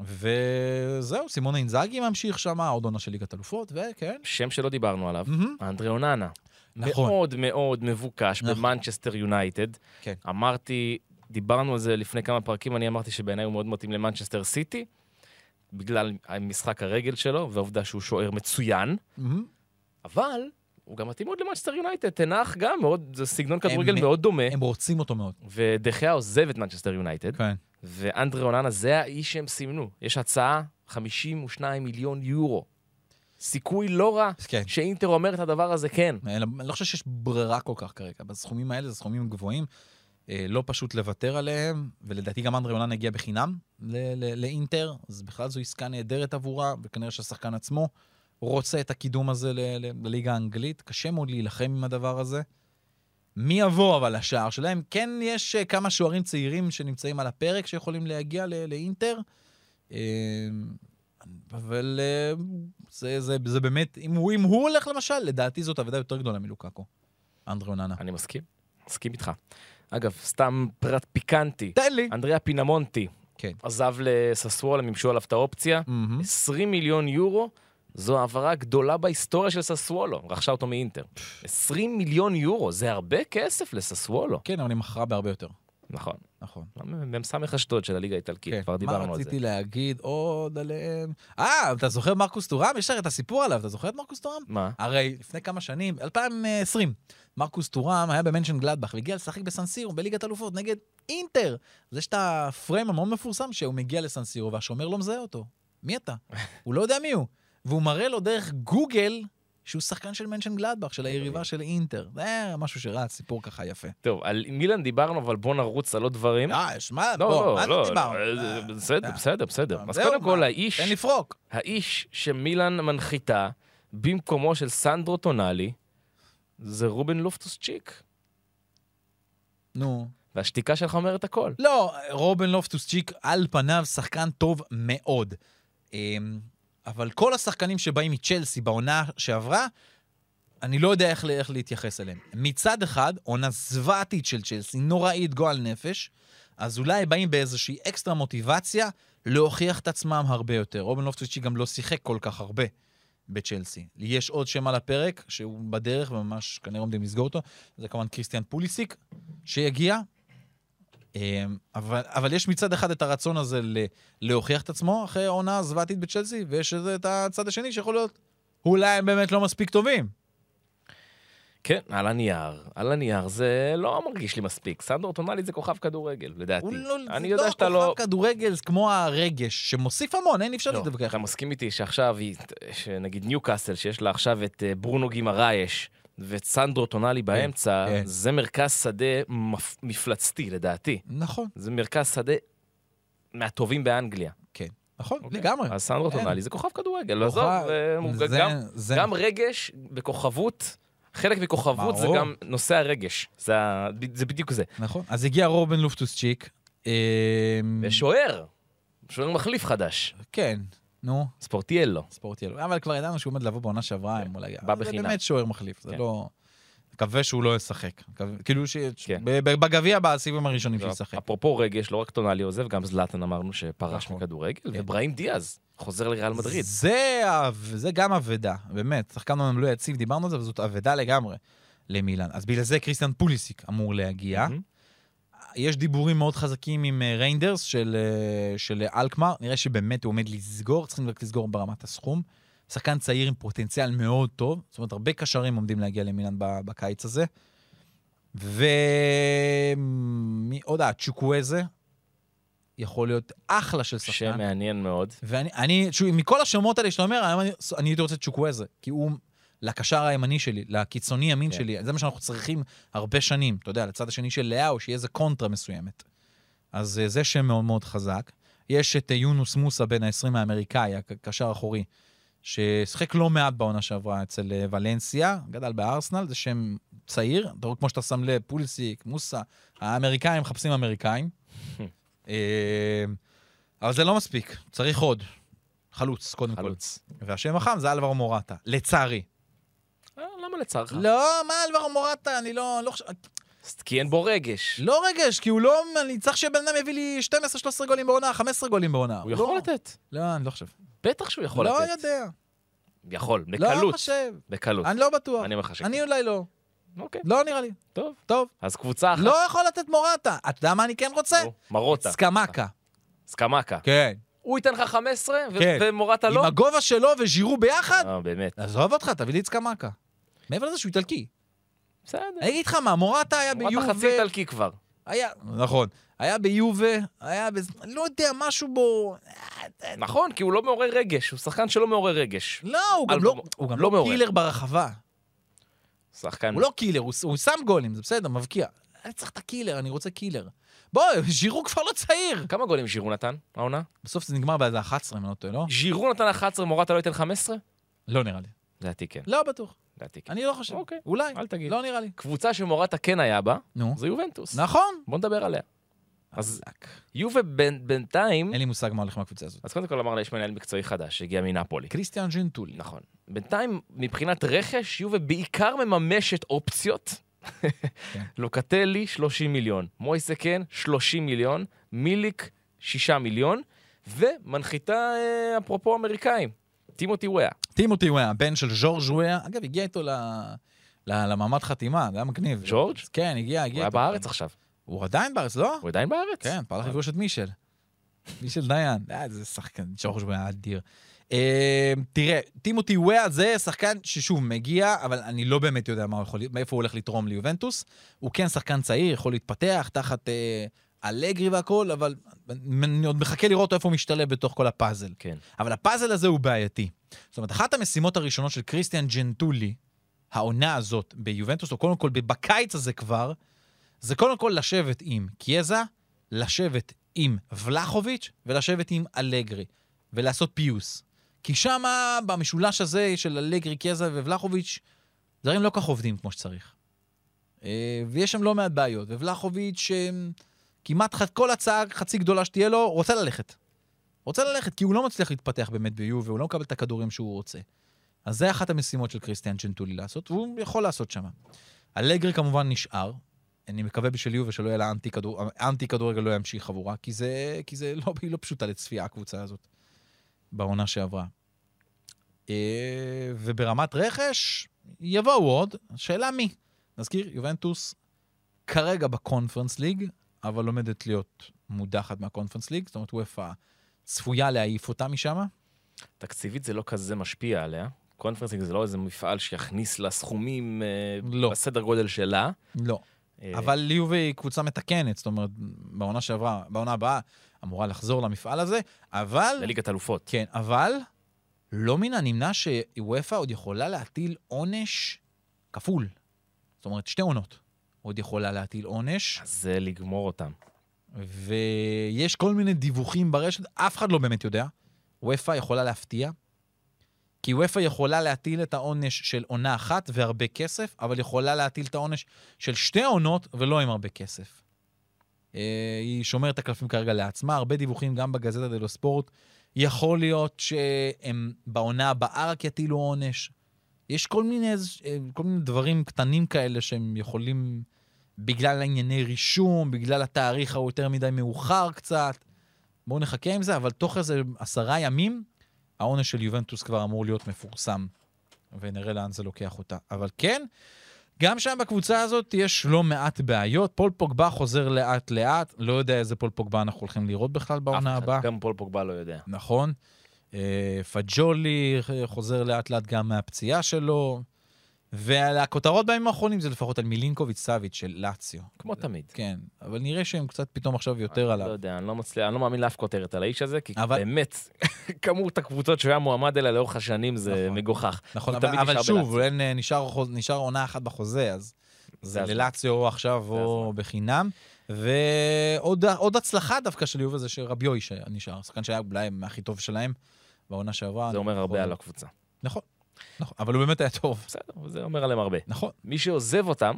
וזהו, סימונה אינזאגי ממשיך שם, עוד עונה של ליגת אלופות, וכן. שם שלא דיברנו עליו, מהמם. אנדרי אוננה. נכון. מאוד מאוד מבוקש נכון. במנצ'סטר יונייטד. כן. אמרתי, דיברנו על זה לפני כמה פרקים, אני אמרתי שבעיניי הוא מאוד מתאים למנצ'סטר סיטי, בגלל משחק הרגל שלו, והעובדה שהוא שוער מצוין, מהמם. אבל הוא גם מתאים מאוד למנצ'סטר יונייטד, תנח גם מאוד, זה סגנון כדורגל מאוד דומה, הם רוצים אותו מאוד. ודה חאה עוזב את מנצ'סטר יונייטד, כן. ואנדרי אוננה זה האיש שהם סימנו. יש הצעה, 52 מיליון יורו. סיכוי לא רע כן. שאינטר אומר את הדבר הזה כן. אני לא חושב שיש ברירה כל כך כרגע. בסכומים האלה זה סכומים גבוהים. אה, לא פשוט לוותר עליהם, ולדעתי גם אנדרי אוננה הגיע בחינם לאינטר, אז בכלל זו עסקה נהדרת עבורה, וכנראה שהשחקן עצמו רוצה את הקידום הזה ל- ל- לליגה האנגלית. קשה מאוד להילחם עם הדבר הזה. מי יבוא אבל לשער שלהם? כן יש אה, כמה שוערים צעירים שנמצאים על הפרק שיכולים להגיע ל- לאינטר, אה, אבל אה, זה, זה, זה באמת, אם הוא, אם הוא הולך למשל, לדעתי זאת אבדה יותר גדולה מלוקאקו. אנדרי אוננה. אני מסכים, מסכים איתך. אגב, סתם פרט פיקנטי, תן לי. אנדריה פינמונטי כן. עזב לססוולה, מימשו עליו את האופציה. מהמם. 20 מיליון יורו, זו העברה הגדולה בהיסטוריה של ססוולו, רכשה אותו מאינטר. 20 מיליון יורו, זה הרבה כסף לססוולו. כן, אבל היא מכרה בהרבה יותר. נכון. נכון. מ"ס אשדוד של הליגה האיטלקית, כבר דיברנו כן. מה על זה. רציתי להגיד עוד עליהם? אה, אתה זוכר מרקוס טורם? יש הרי את הסיפור עליו, אתה זוכר את מרקוס טורם? מה? הרי לפני כמה שנים, 2020, מרקוס טורם היה במנשן גלדבך והגיע לשחק בסנסירו בליגת אלופות נגד אינטר. אז יש את הפריים המאוד מפורסם שהוא מגיע לסנסירו והשומר לא מזהה אותו. מי אתה? הוא לא יודע מי הוא. והוא מראה לו דרך גוגל שהוא שחקן של מנשן גלדבך, של היריבה של אינטר. זה משהו שרץ, סיפור ככה יפה. טוב, על מילאן דיברנו, אבל בוא נרוץ על עוד דברים. אה, יש מה, לא, בוא, לא, מה לא, דיברנו? אה, בסדר, אה. בסדר, בסדר. אז זהו, קודם כל? האיש, תן לפרוק. האיש שמילאן מנחיתה במקומו של סנדרו טונאלי, זה רובן לופטוס צ'יק. נו. והשתיקה שלך אומרת הכל. לא, רובן לופטוס צ'יק על פניו שחקן טוב מאוד. אבל כל השחקנים שבאים מצ'לסי בעונה שעברה, אני לא יודע איך, איך להתייחס אליהם. מצד אחד, עונה זוועתית של צ'לסי, נוראית, גועל נפש, אז אולי באים באיזושהי אקסטרה מוטיבציה להוכיח את עצמם הרבה יותר. רובן לופטוס צ'יק גם לא שיחק כל כך הרבה בצ'לסי. יש עוד שם על הפרק, שהוא בדרך וממש כנראה עומדים לסגור אותו, זה כמובן קריסטיאן פוליסיק, שיגיע. אמ, אבל, אבל יש מצד אחד את הרצון הזה להוכיח את עצמו אחרי העונה זוועתית בצ'לסי, ויש את הצד השני שיכול להיות, אולי הם באמת לא מספיק טובים. כן, על הנייר. על הנייר זה לא מרגיש לי מספיק. סנדרו טונאלי זה כוכב כדורגל, לדעתי. הוא לא, אני יודע לא שאתה לא... כוכב כדורגל, זה כמו הרגש, שמוסיף המון, אין אפשר לא, להתווכח. אתה מסכים איתי שעכשיו, היא- שנגיד ניוקאסל, שיש לה עכשיו את אה, ברונו גימרייש ואת סנדרו טונאלי באמצע, כן. זה מרכז שדה מפ- מפלצתי, לדעתי. נכון, זה מרכז שדה מהטובים באנגליה. כן, נכון, אוקיי? לגמרי. אז סנדרו אין. טונאלי זה כוכב כדורגל, לא עזוב, אה, זה- גם- זה- גם רגש וכוכבות. חלק מכוכבות זה. גם נושא הרגש, זה, זה בדיוק זה. נכון. אז הגיע רובן לופטוס צ'יק. אמ, ושוער, שוער מחליף חדש, כן, נו, ספורטיאלו. ספורטיאלו. אבל כבר ידענו שהוא עומד לבוא בעונה שעברה, הם אולי... בא זה בחינם. באמת שוער מחליף, זה כן. לא... מקווה שהוא לא ישחק. כאילו ש... כן. בגביע בסיבובים הראשונים שישחק. אפרופו רגש, לא רק טונאלי עוזב, גם זלאטן אמרנו שפרש נכון. מכדורגל, כן. ובראים דיאז חוזר לריאל מדריד. זה, זה גם אבדה, באמת. שחקן אומנם לא יציב, דיברנו על זה, אבל זאת אבדה לגמרי למילאן. אז בגלל זה קריסטיאן פוליסיק אמור להגיע. יש דיבורים מאוד חזקים עם אה, ריינדרס של, אה, של אלקמר, נראה שבאמת הוא עומד לסגור, צריכים רק לסגור ברמת הסכום. שחקן צעיר עם פוטנציאל מאוד טוב, זאת אומרת, הרבה קשרים עומדים להגיע למילאן בקיץ הזה. ומי עוד? אה, צ'וקווזה, יכול להיות אחלה של שחקן. שם מעניין מאוד. ואני, אני, שוב, מכל השמות האלה שאתה אומר, אני, אני הייתי רוצה צ'וקווזה, כי הוא לקשר הימני שלי, לקיצוני ימין כן. שלי, זה מה שאנחנו צריכים הרבה שנים, אתה יודע, לצד השני של לאהו, שיהיה איזה קונטרה מסוימת. אז אה, זה שם מאוד מאוד חזק. יש את אה, יונוס מוסה בן ה-20 האמריקאי, הקשר אחורי, ששיחק לא מעט בעונה שעברה אצל אה, ולנסיה, גדל בארסנל, זה שם צעיר, אתה רואה כמו שאתה שם לב, פולסיק, מוסה, האמריקאים מחפשים אמריקאים. אבל זה לא מספיק, צריך עוד. חלוץ, קודם כל. חלוץ. והשם החם זה אלברו מורטה, לצערי. אה, למה לצערך? לא, מה אלברו מורטה? אני לא, לא חושב... כי אין בו רגש. לא רגש, כי הוא לא... אני צריך שבן אדם יביא לי 12-13 גולים בעונה, 15 גולים בעונה. הוא יכול לא, לתת. לא, אני לא חושב. בטח שהוא יכול לא לתת. יודע. יכול, לא בקלות. חושב. בקלות. אני לא בטוח. אני אומר לך שכן. אני אולי לא. אוקיי, לא נראה לי. טוב. טוב. אז קבוצה אחת. לא יכול לתת מורטה. אתה יודע מה אני כן רוצה? מרוטה. סקמקה. סקמקה. כן. הוא ייתן לך 15 ו- כן. ומורטה לא? עם הגובה שלו וז'ירו ביחד? אה, באמת. עזוב אותך, תביא לי את סקמקה. מעבר לזה שהוא איטלקי. בסדר. אני אגיד לך מה, מורטה היה מורטה ביובה... חצי איטלקי כבר. היה, נכון. היה ביובה, היה בז... לא יודע, משהו בו... נכון, כי הוא לא מעורר רגש. הוא שחקן שלא מעורר רגש. לא, הוא גם לא, הוא גם לא לא מעורר. killer ברחבה. שחקן... הוא לא killer, הוא, הוא שם גולים, זה בסדר, מבקיע. אני צריך את ה killer, אני רוצה killer. בוא, ז'ירו כבר לא צעיר. כמה גולים ז'ירו נתן, העונה? בסוף זה נגמר באיזה 11, אם אני לא טועה, לא? ז'ירו נתן 11, מורטה לא ייתן 15? לא נראה לי. לדעתי כן. לא בטוח. לדעתי כן. אני לא חושב. אוקיי. אולי. אל תגיד. לא נראה לי. קבוצה שמורטה כן היה בה, נו. זה יובנטוס. נכון. בוא נדבר עליה. אז. יובה בינתיים... אין לי מושג מה הולך מהקבוצה הזאת. אז קודם כל אמרנו, יש מנהל מקצועי חדש שהגיע מנפולי. קריסטיאן ג'נטולי. נכון. בינתיים, מבחינת רכש, יובה בעיקר מממשת אופציות. לוקטלי, 30 מיליון. מויסקן, 30 מיליון. מיליק, 6 מיליון. ומנחיתה, אה, אפרופו אמריקאים, טימותי וויה. טימותי וויה, הבן של ז'ורג' וויה. אגב, הגיע איתו ל... למעמד חתימה, זה היה מגניב. ג'ורג'? כן, הגיע, הוא הגיע. היה איתו. בארץ עכשיו. הוא עדיין בארץ, לא? הוא עדיין בארץ? כן, פעל לפגוש את מישל. מישל דיין, אה, זה שחקן, ג'ורג' וויה אדיר. אה, תראה, טימותי וויה זה שחקן ששוב מגיע, אבל אני לא באמת יודע מה הוא יכול, מאיפה הוא הולך לתרום ליובנטוס. הוא כן שחקן צעיר, יכול להתפתח תחת אה, אלגרי והכול, אבל אני עוד מחכה לראות איפה הוא משתלב בתוך כל הפאזל. כן. אבל הפאזל הזה הוא בעייתי. זאת אומרת, אחת המשימות הראשונות של קריסטיאן ג'נטולי, העונה הזאת ביובנטוס, או קודם כל בקיץ הזה כבר, זה קודם כל לשבת עם קיאזה, לשבת עם ולחוביץ' ולשבת עם אלגרי, ולעשות פיוס. כי שמה, במשולש הזה של אלגרי, קיאזה וולחוביץ', דברים לא כך עובדים כמו שצריך. אה, ויש שם לא מעט בעיות, וולחוביץ', אה, כמעט כל הצעה חצי גדולה שתהיה לו, רוצה ללכת. רוצה ללכת, כי הוא לא מצליח להתפתח באמת ביובה, והוא לא מקבל את הכדורים שהוא רוצה. אז זה אחת המשימות של קריסטיאן צ'נטולי לעשות, והוא יכול לעשות שם. אלגרי כמובן נשאר. אני מקווה בשביל יובה שלא יהיה לה אנטי כדורגל לא ימשיך חבורה, כי זה, כי זה לא, היא לא פשוטה לצפייה, הקבוצה הזאת, בעונה שעברה. אה, וברמת רכש, יבואו עוד, השאלה מי. נזכיר, יובנטוס כרגע בקונפרנס ליג, אבל עומדת להיות מודחת מהקונפרנס ליג, זאת אומרת, ואופ"א צפויה להעיף אותה משם. תקציבית זה לא כזה משפיע עליה. קונפרנס ליג זה לא איזה מפעל שיכניס לה סכומים אה, לא. בסדר גודל שלה. לא. אה, אבל ליובה היא קבוצה מתקנת, זאת אומרת, בעונה שעברה, בעונה הבאה, אמורה לחזור למפעל הזה, אבל... לליגת אלופות. כן, אבל לא מן הנמנע שוופא עוד יכולה להטיל עונש כפול. זאת אומרת, שתי עונות עוד יכולה להטיל עונש, אז זה לגמור אותם. ויש כל מיני דיווחים ברשת, אף אחד לא באמת יודע. וופא יכולה להפתיע, כי וופא יכולה להטיל את העונש של עונה אחת והרבה כסף, אבל יכולה להטיל את העונש של שתי עונות ולא עם הרבה כסף. אה, היא שומרת את הקלפים כרגע לעצמה, הרבה דיווחים גם בגזטה דלו ספורט. יכול להיות שהם בעונה הבאה רק יטילו עונש. יש כל מיני, איז- אה, כל מיני דברים קטנים כאלה שהם יכולים, בגלל ענייני רישום, בגלל התאריך היותר מדי מאוחר קצת. בואו נחכה עם זה, אבל תוך איזה עשרה ימים, העונש של יובנטוס כבר אמור להיות מפורסם, ונראה לאן זה לוקח אותה. אבל כן, גם שם בקבוצה הזאת יש לא מעט בעיות. פול פוגבה חוזר לאט-לאט, לא יודע איזה פול פוגבה אנחנו הולכים לראות בכלל בעונה הבאה. גם פול פוגבה לא יודע. נכון. אה, פג'ולי חוזר לאט-לאט גם מהפציעה שלו. ועל הכותרות בימים האחרונים זה לפחות על מילינקוביץ' סאביץ' של לאציו. כמו תמיד. כן, אבל נראה שהם קצת פתאום עכשיו יותר לא עליו. יודע, אני לא מצליח, אני לא מאמין לאף כותרת על האיש הזה, כי אבל- באמת, כמות הקבוצות שהוא היה מועמד אליה לאורך השנים זה נכון. מגוחך. נכון, אבל, נשאר שוב. אין, אה, נשאר, נשאר עונה אחת בחוזה, אז זה. ללאציו עכשיו או. בחינם. ועוד עוד הצלחה דווקא של יובה זה שרביוי שנשאר, שחקן שהיה אולי מהכי טוב שלהם בעונה שעברה. זה אומר הרבה על הקבוצה. נכון, נכון, אבל הוא באמת היה טוב. בסדר, זה אומר עליהם הרבה. נכון. מי שעוזב אותם,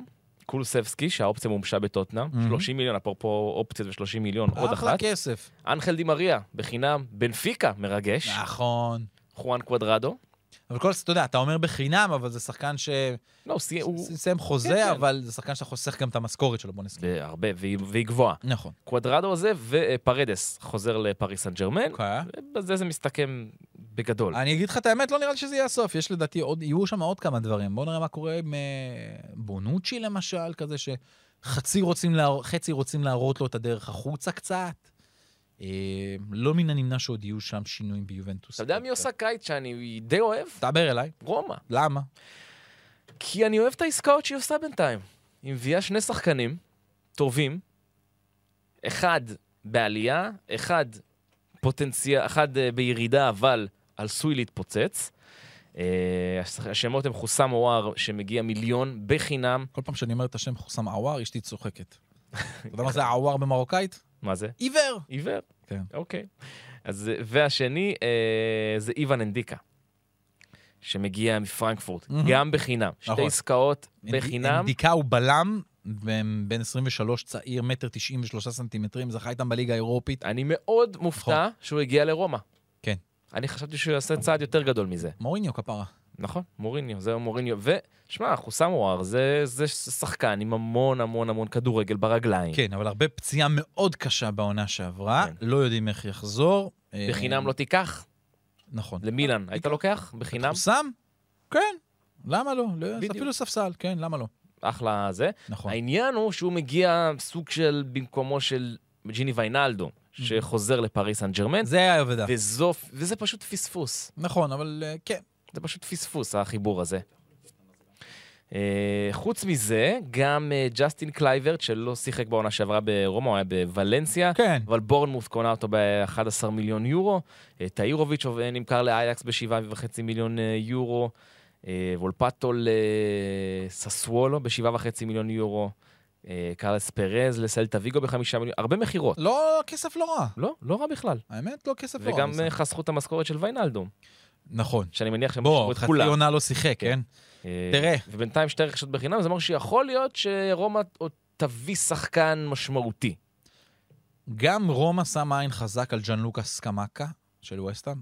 קולוסבסקי, שהאופציה מומשה בטוטנאם, מהמם. 30 מיליון, אפרופו אופציות ו-30 מיליון, עוד אחלה אחת. כסף. אנחל דימריה, בחינם, בנפיקה, מרגש. נכון. חואן קוודרדו. אבל כל, אתה יודע, אתה אומר בחינם, אבל זה שחקן לא, הוא סיים, הוא... שסיים חוזה, כן, כן. אבל זה שחקן שאתה חוסך גם את המשכורת שלו, בוא נסכים. בהרבה, והיא, והיא גבוהה. נכון. קוודרדו עוזב, ופרדס חוזר לפריס סן ג'רמן. אוקיי. ובזה זה מסתכם בגדול. אני אגיד לך את האמת, לא נראה לי שזה יהיה הסוף. יש לדעתי עוד, יהיו שם עוד כמה דברים. בואו נראה מה קורה עם אה, בונוצ'י למשל, כזה שחצי רוצים, לה, רוצים להראות לו את הדרך החוצה קצת. אה, לא מן הנמנע שעוד יהיו שם שינויים ביובנטוס. אתה יודע מי עושה קיץ שאני די אוהב? דבר אליי. רומא. למה? כי אני אוהב את העסקאות שהיא עושה בינתיים. היא מביאה שני שחקנים טובים, אחד בעלייה, אחד פוטנציאל, אחד אה, בירידה, אבל עשוי להתפוצץ. אה, הש- השמות הם חוסם עוואר, שמגיע מיליון בחינם. כל פעם שאני אומר את השם חוסם עוואר, אשתי צוחקת. אתה יודע מה זה עוואר במרוקאית? מה זה? עיוור. עיוור. כן. אוקיי. אז, אה, והשני אה, זה איוון אנדיקה, שמגיע מפרנקפורט. גם בחינם. שתי נכון. עסקאות בחינם. בדיקה הוא בלם, בן בן 23, צעיר, מטר 93 סנטימטרים, זכה איתם בליגה האירופית. אני מאוד מופתע שהוא הגיע לרומא. כן. אני חשבתי שהוא יעשה צעד יותר גדול מזה. מוריניו כפרה. נכון, מוריניו, זהו מוריניו. ושמע, חוסם וואר זה, זה שחקן עם המון המון המון כדורגל ברגליים. כן, אבל הרבה פציעה מאוד קשה בעונה שעברה, כן. לא יודעים איך יחזור. בחינם אה, לא תיקח? נכון. למילן, היית לוקח? בחינם? חוסם? כן. למה לא? לא, בדיוק. אפילו ספסל, כן, למה לא? אחלה זה. נכון. העניין הוא שהוא מגיע סוג של במקומו של ג'יני ויינאלדום, שחוזר לפריס סן ג'רמן, זה היה עבודה. וזו, וזה פשוט פספוס. נכון, אבל אה, כן. זה פשוט פספוס, החיבור הזה. אה, חוץ מזה, גם אה, ג'סטין קלייברט, שלא שיחק בעונה שעברה ברומא, הוא היה בוולנסיה. כן. אבל בורנמות' קונה אותו ב-11 מיליון יורו. אה, טאירוביץ' נמכר לאייקס ב-7.5 מיליון אה, יורו. וולפטו לססוולו ב-7.5 מיליון יורו. אה, קרלס פרז לסלטה ויגו ב-5 מיליון, הרבה מכירות. לא, כסף לא רע. לא, לא רע בכלל. האמת, לא כסף לא רע. וגם. אה, חסכו את המשכורת של ויינלדום, נכון. שאני מניח שהם בוא, שילמו את חצי כולה. עונה לא שיחק, כן? אה, תראה. ובינתיים שתי רכישות בחינם, זה אומר שיכול להיות שרומא עוד תביא שחקן משמעותי. גם רומא שמה עין חזק על ג'אן לוקאס סקמקה של ווסטהאם.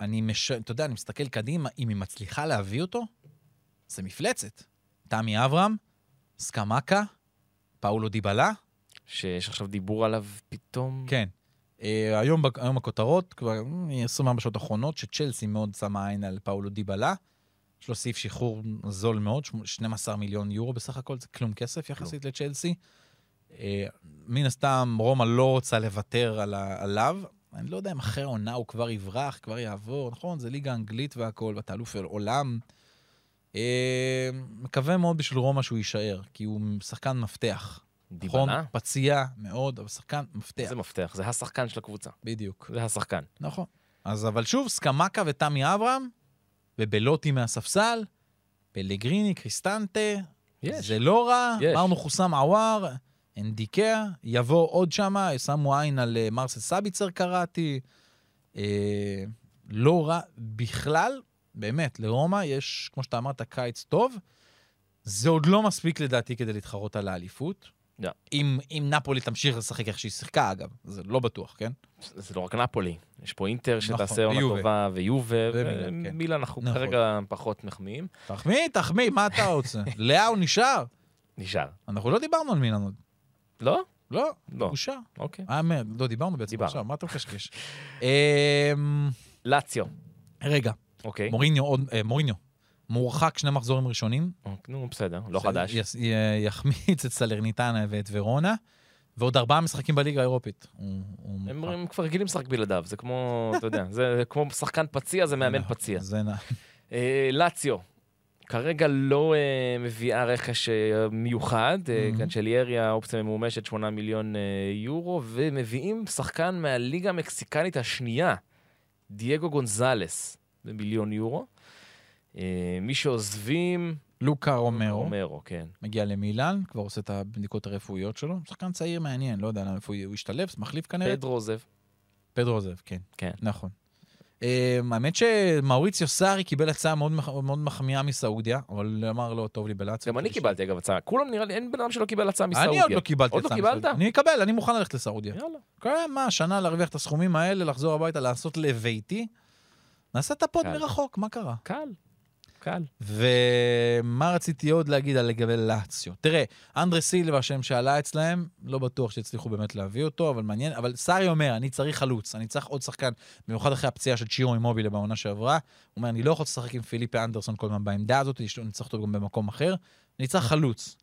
אני מש... אתה יודע, אני מסתכל קדימה, אם היא מצליחה להביא אותו, זה מפלצת. תמי אברהם, סקמקה, פאולו דיבלה, שיש עכשיו דיבור עליו פתאום. כן. אה, היום, היום הכותרות, כבר אה, 24 שעות אחרונות, שצ'לסי מאוד שמה עין על פאולו דיבלה. יש לו סעיף שחרור זול מאוד, שמ- 12 מיליון יורו בסך הכל, זה כלום כסף יחסית לצ'לסי. אה, מן הסתם, רומא לא רוצה לוותר על עליו. אני לא יודע אם אחרי העונה הוא כבר יברח, כבר יעבור, נכון? זה ליגה אנגלית והכול, ואתה אלוף עולם. אה, מקווה מאוד בשביל רומא שהוא יישאר, כי הוא שחקן מפתח. נכון? דיבלה? פציע מאוד, אבל שחקן מפתח. זה מפתח, זה השחקן של הקבוצה. בדיוק. זה השחקן. נכון. אז אבל שוב, סקמקה ותמי אברהם, ובלוטי מהספסל, פלגריני, קריסטנטה, יש. זה לא רע. אמרנו חוסם עוואר, אנדיקאה, יבוא עוד שמה, שמו עין על אה, מרסל סביצר קראתי. אה, לא רע בכלל, באמת, לרומא יש, כמו שאתה אמרת, קיץ טוב. זה עוד לא מספיק לדעתי כדי להתחרות על האליפות. לא. אם, אם נפולי תמשיך לשחק איך שהיא שיחקה, אגב, זה לא בטוח, כן? זה לא רק נפולי, יש פה אינטר נכון, שתעשה עונה ויובה. טובה, ויובה, ומילאן, כן. אנחנו נכון. כרגע פחות מחמיאים. תחמיא, תחמיא, מה אתה רוצה? לאהו נשאר. נשאר. אנחנו לא דיברנו על מילאן עוד. לא? לא, לא. בושה. אוקיי. אה, לא, דיברנו בעצם דיברנו. עכשיו, מה אתה מקשקש? אמ, לאציו. רגע, אוקיי. מוריניו עוד, אה, מוריניו, מורחק שני מחזורים ראשונים. אוקיי, נו, בסדר, לא ש- חדש. יס- י- יחמיץ את סלרניטנה ואת ורונה, ועוד ארבעה משחקים בליגה האירופית. הוא- הוא הם. הם כבר רגילים לשחק בלעדיו, זה כמו, אתה יודע, זה כמו שחקן פציע, זה מאמן נכון, פציע. זה נ- אה, לאציו, כרגע לא אה, מביאה רכש אה, מיוחד, אה, Mhm. קנצ'ליירי האופציה ממומשת 8 מיליון אה, יורו, ומביאים שחקן מהליגה המקסיקנית השנייה, דייגו גונזלס, במיליון יורו. אה, מי שעוזבים... לוקה רומרו, רומרו, כן. מגיע למילאן, כבר עושה את הבדיקות הרפואיות שלו. שחקן צעיר מעניין, לא יודע איפה הוא ישתלב, מחליף כנראה. פדרו עוזב. פדרו עוזב, כן. כן. נכון. Um, האמת שמאוריציו סארי קיבל הצעה מאוד, מאוד מחמיאה מסעודיה, אבל אמר לו, טוב לי בלאציו. גם אני קיבלתי אגב הצעה. כולם נראה לי, אין בן אדם שלא קיבל הצעה מסעודיה. אני עוד לא קיבלתי לא הצעה? מסעודיה. אני אקבל, אני מוכן ללכת לסעודיה. יאללה. כן, מה, שנה להרוויח את הסכומים האלה, לחזור הביתה, לעשות לביתי? נעשה את ה pod. מרחוק, מה קרה? קל. קל. ומה רציתי עוד להגיד על לגבי לאציו? תראה, אנדרה סילבה, השם שעלה אצלהם, לא בטוח שהצליחו באמת להביא אותו, אבל מעניין. אבל סארי אומר, אני צריך חלוץ, אני צריך עוד שחקן, במיוחד אחרי הפציעה של צ'ירו אימובילה בעונה שעברה. הוא אומר, אני לא יכול לשחק עם פיליפה אנדרסון כל הזמן בעמדה הזאת, אני צריך אותו גם במקום אחר. אני צריך חלוץ.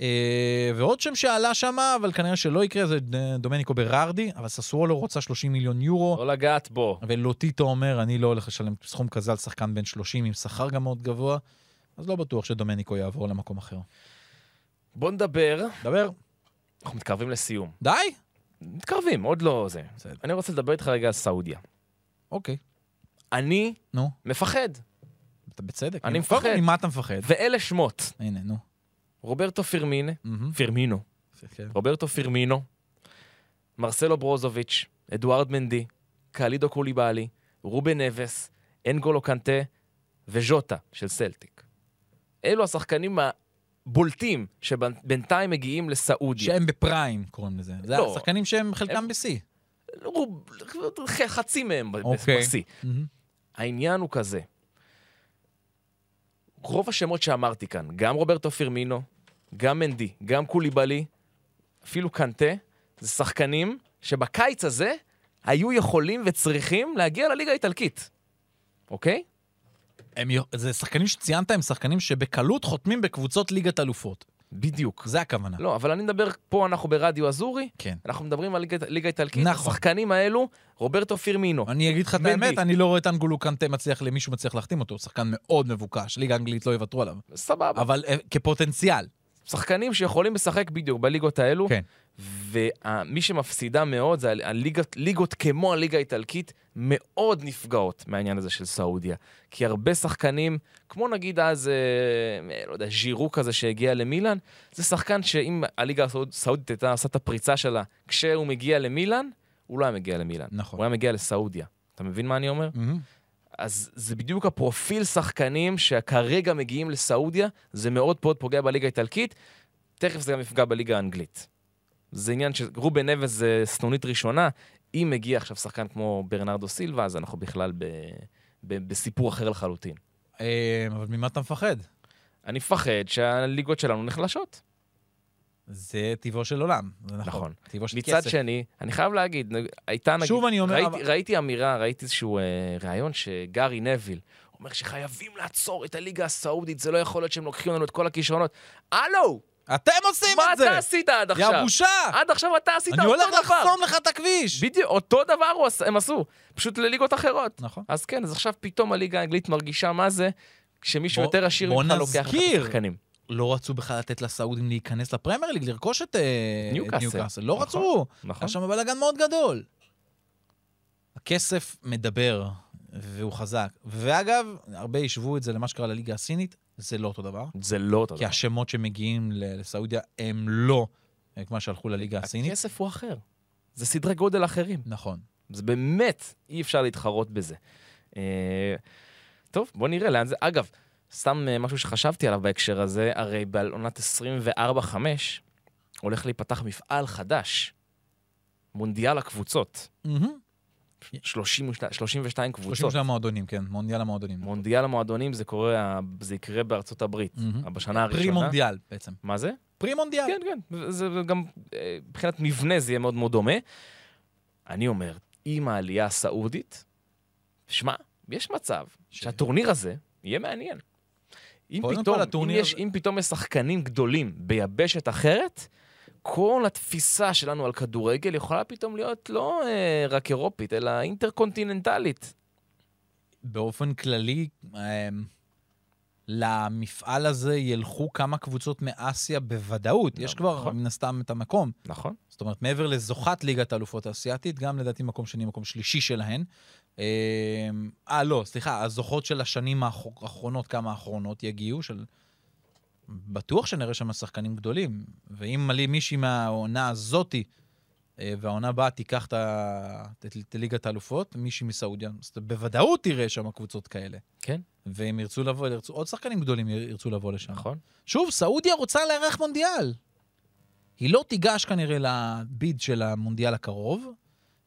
אה, ועוד שם שעלה שם, אבל כנראה שלא יקרה, זה דומניקו ברארדי, אבל ססוולו רוצה 30 מיליון יורו. לא לגעת בו. ולוטיטו אומר, אני לא הולך לשלם סכום כזה על שחקן בן 30 עם שכר גם מאוד גבוה, אז לא בטוח שדומניקו יעבור למקום אחר. בוא נדבר. דבר. אנחנו מתקרבים לסיום. די? מתקרבים, עוד לא זה. בסדר. אני רוצה לדבר איתך רגע על סעודיה. אוקיי. אני נו, מפחד, אתה בצדק. אני מפחד. ממה אתה מפחד? ואלה שמות. הנה, נו. רוברטו פירמינה, מהמם. פירמינו, כן. רוברטו פירמינו, מרסלו ברוזוביץ', אדוארד מנדי, קלידו קוליבאלי, רובן נבס, אנגולו קנטה וז'וטה של סלטיק. אלו השחקנים הבולטים שבינתיים מגיעים לסעודיה. שהם בפריים, קוראים לזה. זה לא. השחקנים שהם חלקם בשיא. רוב, חצי מהם ב- אוקיי. בשיא. מהמם. העניין הוא כזה, רוב השמות שאמרתי כאן, גם רוברטו פירמינו, גם מנדי, גם קוליבאלי, אפילו קנטה, זה שחקנים שבקיץ הזה היו יכולים וצריכים להגיע לליגה האיטלקית, אוקיי? הם, זה שחקנים שציינת, הם שחקנים שבקלות חותמים בקבוצות ליגת אלופות. בדיוק. זה הכוונה. לא, אבל אני מדבר, פה אנחנו ברדיו אזורי, כן. אנחנו מדברים על ליגה- איטלקית. נכון. השחקנים האלו, רוברטו פירמינו. אני אגיד לך את. האמת, אני לא רואה את אנגולו קנטה מצליח, למישהו מצליח להחתים אותו, הוא שחקן מאוד מבוקש, ליגה אנגלית לא יוותרו עליו. סבבה. אבל אה, כפוטנציאל. שחקנים שיכולים לשחק בדיוק בליגות האלו. כן. ומי שמפסידה מאוד זה הליגות, ליגות כמו הליגה האיטלקית מאוד נפגעות מהעניין הזה של סעודיה. כי הרבה שחקנים, כמו נגיד אז, אה, לא יודע, ז'ירו כזה שהגיע למילאן, זה שחקן שאם הליגה הסעודית הייתה עושה את הפריצה שלה כשהוא מגיע למילאן, הוא לא היה מגיע למילאן. נכון. הוא היה מגיע לסעודיה. אתה מבין מה אני אומר? מהמם. אז זה בדיוק הפרופיל שחקנים שכרגע מגיעים לסעודיה, זה מאוד מאוד פוגע בליגה האיטלקית, תכף זה גם יפגע בליגה האנגלית. זה עניין שרובן נבס זה סנונית ראשונה, אם מגיע עכשיו שחקן כמו ברנרדו סילבה, אז אנחנו בכלל ב, ב, בסיפור אחר לחלוטין. אה, אבל ממה אתה מפחד? אני מפחד שהליגות שלנו נחלשות. זה טבעו של עולם. זה נכון. נכון. טבעו של מצד כסף. שני, אני חייב להגיד, הייתה נגיד... שוב אני אומר, ראיתי, אבל- ראיתי אמירה, ראיתי איזשהו אה, ראיון שגארי נביל אומר שחייבים לעצור את הליגה הסעודית, זה לא יכול להיות שהם לוקחים לנו את כל הכישרונות. הלו! אתם עושים מה את זה! אתה עשית עד עכשיו? יא בושה! עד עכשיו אתה עשית אני אותו הולך דבר. לחסום לך את הכביש! בדיוק, אותו דבר הם עשו, פשוט לליגות אחרות. נכון. אז כן, אז עכשיו פתאום הליגה האנגלית מרגישה מה זה, כשמישהו יותר עשיר ממך לוקח את. השחקנים. לא רצו בכלל לתת לסעודים להיכנס לפרמייר ליג, לרכוש את אה, ניוקאסל. לא נכון. רצו. נכון. היה שם בלאגן מאוד גדול. הכסף מדבר, והוא חזק. ואגב, הרבה השוו את זה למה שקרה לליגה הסינית, זה לא אותו דבר. זה לא אותו כי דבר. השמות שמגיעים לסעודיה הם לא אה, כמו שהלכו לליגה הסינית. הכסף הוא אחר. זה סדרי גודל אחרים. נכון. זה באמת, אי אפשר להתחרות בזה. אה, טוב, בוא נראה לאן זה... אגב, סתם אה, משהו שחשבתי עליו בהקשר הזה, הרי בעונת 24-5 הולך להיפתח מפעל חדש, מונדיאל הקבוצות. מהמם. 32, 32 קבוצות. 32 מועדונים, כן, מונדיאל המועדונים. מונדיאל המועדונים זה קורה, זה יקרה בארצות הברית, מהמם. בשנה הראשונה. פרי מונדיאל בעצם. מה זה? פרי מונדיאל. כן, כן. זה גם, אה, מבחינת מבנה זה יהיה מאוד מאוד דומה. אני אומר, עם העלייה הסעודית, שמע, יש מצב ש- שהטורניר הזה יהיה מעניין. אם פתאום, כל, אם הטורניר יש, אם פתאום יש שחקנים גדולים ביבשת אחרת, כל התפיסה שלנו על כדורגל יכולה פתאום להיות לא אה, רק אירופית, אלא אינטרקונטיננטלית. באופן כללי, אמ, למפעל הזה ילכו כמה קבוצות מאסיה בוודאות. יש כבר נכון. מן הסתם את המקום. נכון? זאת אומרת, מעבר לזוכת ליגת האלופות האסייתית, גם לדעתי מקום שני, מקום שלישי שלהן. אמ, אה, לא, סליחה, הזוכות של השנים האחר- האחרונות, כמה האחרונות יגיעו, של... בטוח שנראה שם שחקנים גדולים. ואם מלא מישהי מהעונה הזאתי, אה, והעונה הבאה תיקח את ה- את את ליגת האלופות, מישהי מסעודיה, אז אתה בוודאות תראה שם קבוצות כאלה. כן, והם ירצו לבוא, ירצו, עוד שחקנים גדולים ירצו לבוא לשם. נכון. שוב, סעודיה רוצה לארח מונדיאל. היא לא תיגש כנראה לביד של המונדיאל הקרוב,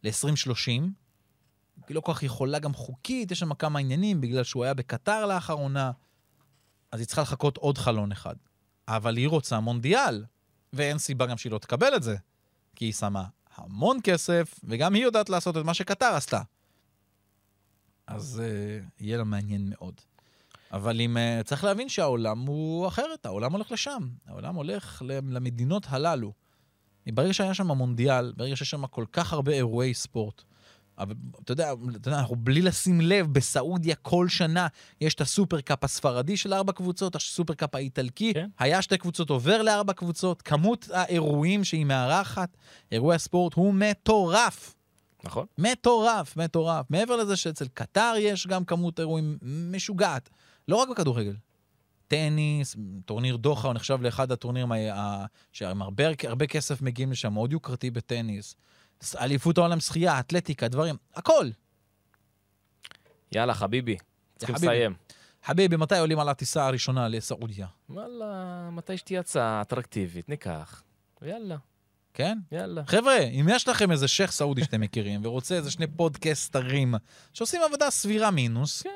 ל-2030. היא לא כל כך יכולה גם חוקית, יש שם כמה עניינים, בגלל שהוא היה בקטר לאחרונה, אז היא צריכה לחכות עוד חלון אחד. אבל היא רוצה מונדיאל, ואין סיבה גם שהיא לא תקבל את זה, כי היא שמה המון כסף, וגם היא יודעת לעשות את מה שקטר עשתה. אז uh, יהיה לה מעניין מאוד. אבל אם, uh, צריך להבין שהעולם הוא אחרת, העולם הולך לשם. העולם הולך למדינות הללו. ברגע שהיה שם מונדיאל, ברגע שיש שם כל כך הרבה אירועי ספורט, אבל אתה יודע, אתה יודע, אנחנו בלי לשים לב, בסעודיה כל שנה יש את הסופרקאפ הספרדי של ארבע קבוצות, הסופרקאפ האיטלקי, כן. היה שתי קבוצות, עובר לארבע קבוצות, כמות האירועים שהיא מארחת, אירועי הספורט, הוא מטורף. נכון? מטורף, מטורף. מעבר לזה שאצל קטר יש גם כמות אירועים משוגעת. לא רק בכדורגל. טניס, טורניר דוחה, הוא נחשב לאחד הטורנירים ה- ה- שעם הרבה, הרבה כסף מגיעים לשם, מאוד יוקרתי בטניס. אליפות העולם שחייה, אתלטיקה, דברים, הכל. יאללה, חביבי, צריכים חביבי. לסיים. חביבי, מתי עולים על הטיסה הראשונה לסעודיה? וואלה, מתי שתהיה הצעה אטרקטיבית, ניקח. ויאללה, כן? יאללה. חבר'ה, אם יש לכם איזה שייח' סעודי שאתם מכירים, ורוצה איזה שני פודקסטרים שעושים עבודה סבירה מינוס, כן,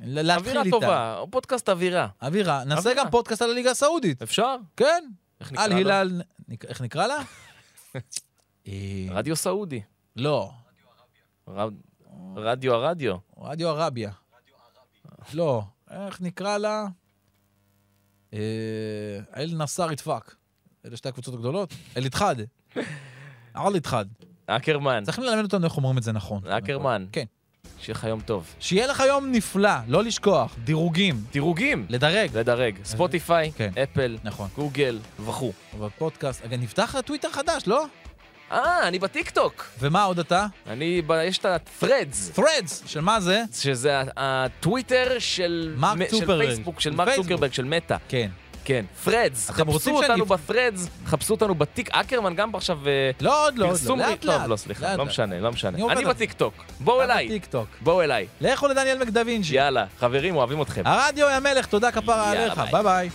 להתחיל אווירה איתה. טובה, פודקאסט אווירה. אווירה, נעשה אווירה. גם פודקאסט על הליגה הסעודית. אפשר? כן. איך נקרא. נק- איך נקרא לה? אה, רדיו סעודי. לא, רדיו הרדיו. רדיו ערביה. לא, איך נקרא לה? אה, אל נסאר ידפק. אלה שתי הקבוצות הגדולות. אל יתחד. אל יתחד. אקרמן, צריכים ללמד אותנו איך אומרים את זה נכון. אקרמן. כן. שיהיה לך יום טוב. שיהיה לך יום נפלא, לא לשכוח. דירוגים. דירוגים! לדרג. לדרג. ספוטיפיי, כן. אפל, נכון. גוגל, וכו'. אבל פודקאסט, נפתח טוויטר חדש, לא? אה, אני בטיקטוק. ומה עוד אתה? אני, ב- יש את ה-threads. Threads, של מה זה? שזה הטוויטר של מרק מ- של צוקרברג. פייסבוק, של של מרק פייסבוק. צוקרברג, של מטא. כן. כן, Threads. חפשו אותנו ב Threads, חפשו אותנו בטיק. אקרמן גם עכשיו אה, לא, עוד לא, עוד לא. לאט טוב, לאט. לא, סליחה, לא. משנה, לא משנה. אני. בטיקטוק. בואו אליי, טיקטוק. בואו אליי. לכו לדניאל מקדווינג'י. יאללה, חברים, אוהבים אתכם. הרדיו יא מלך, תודה כפרה עליך. ביי ביי.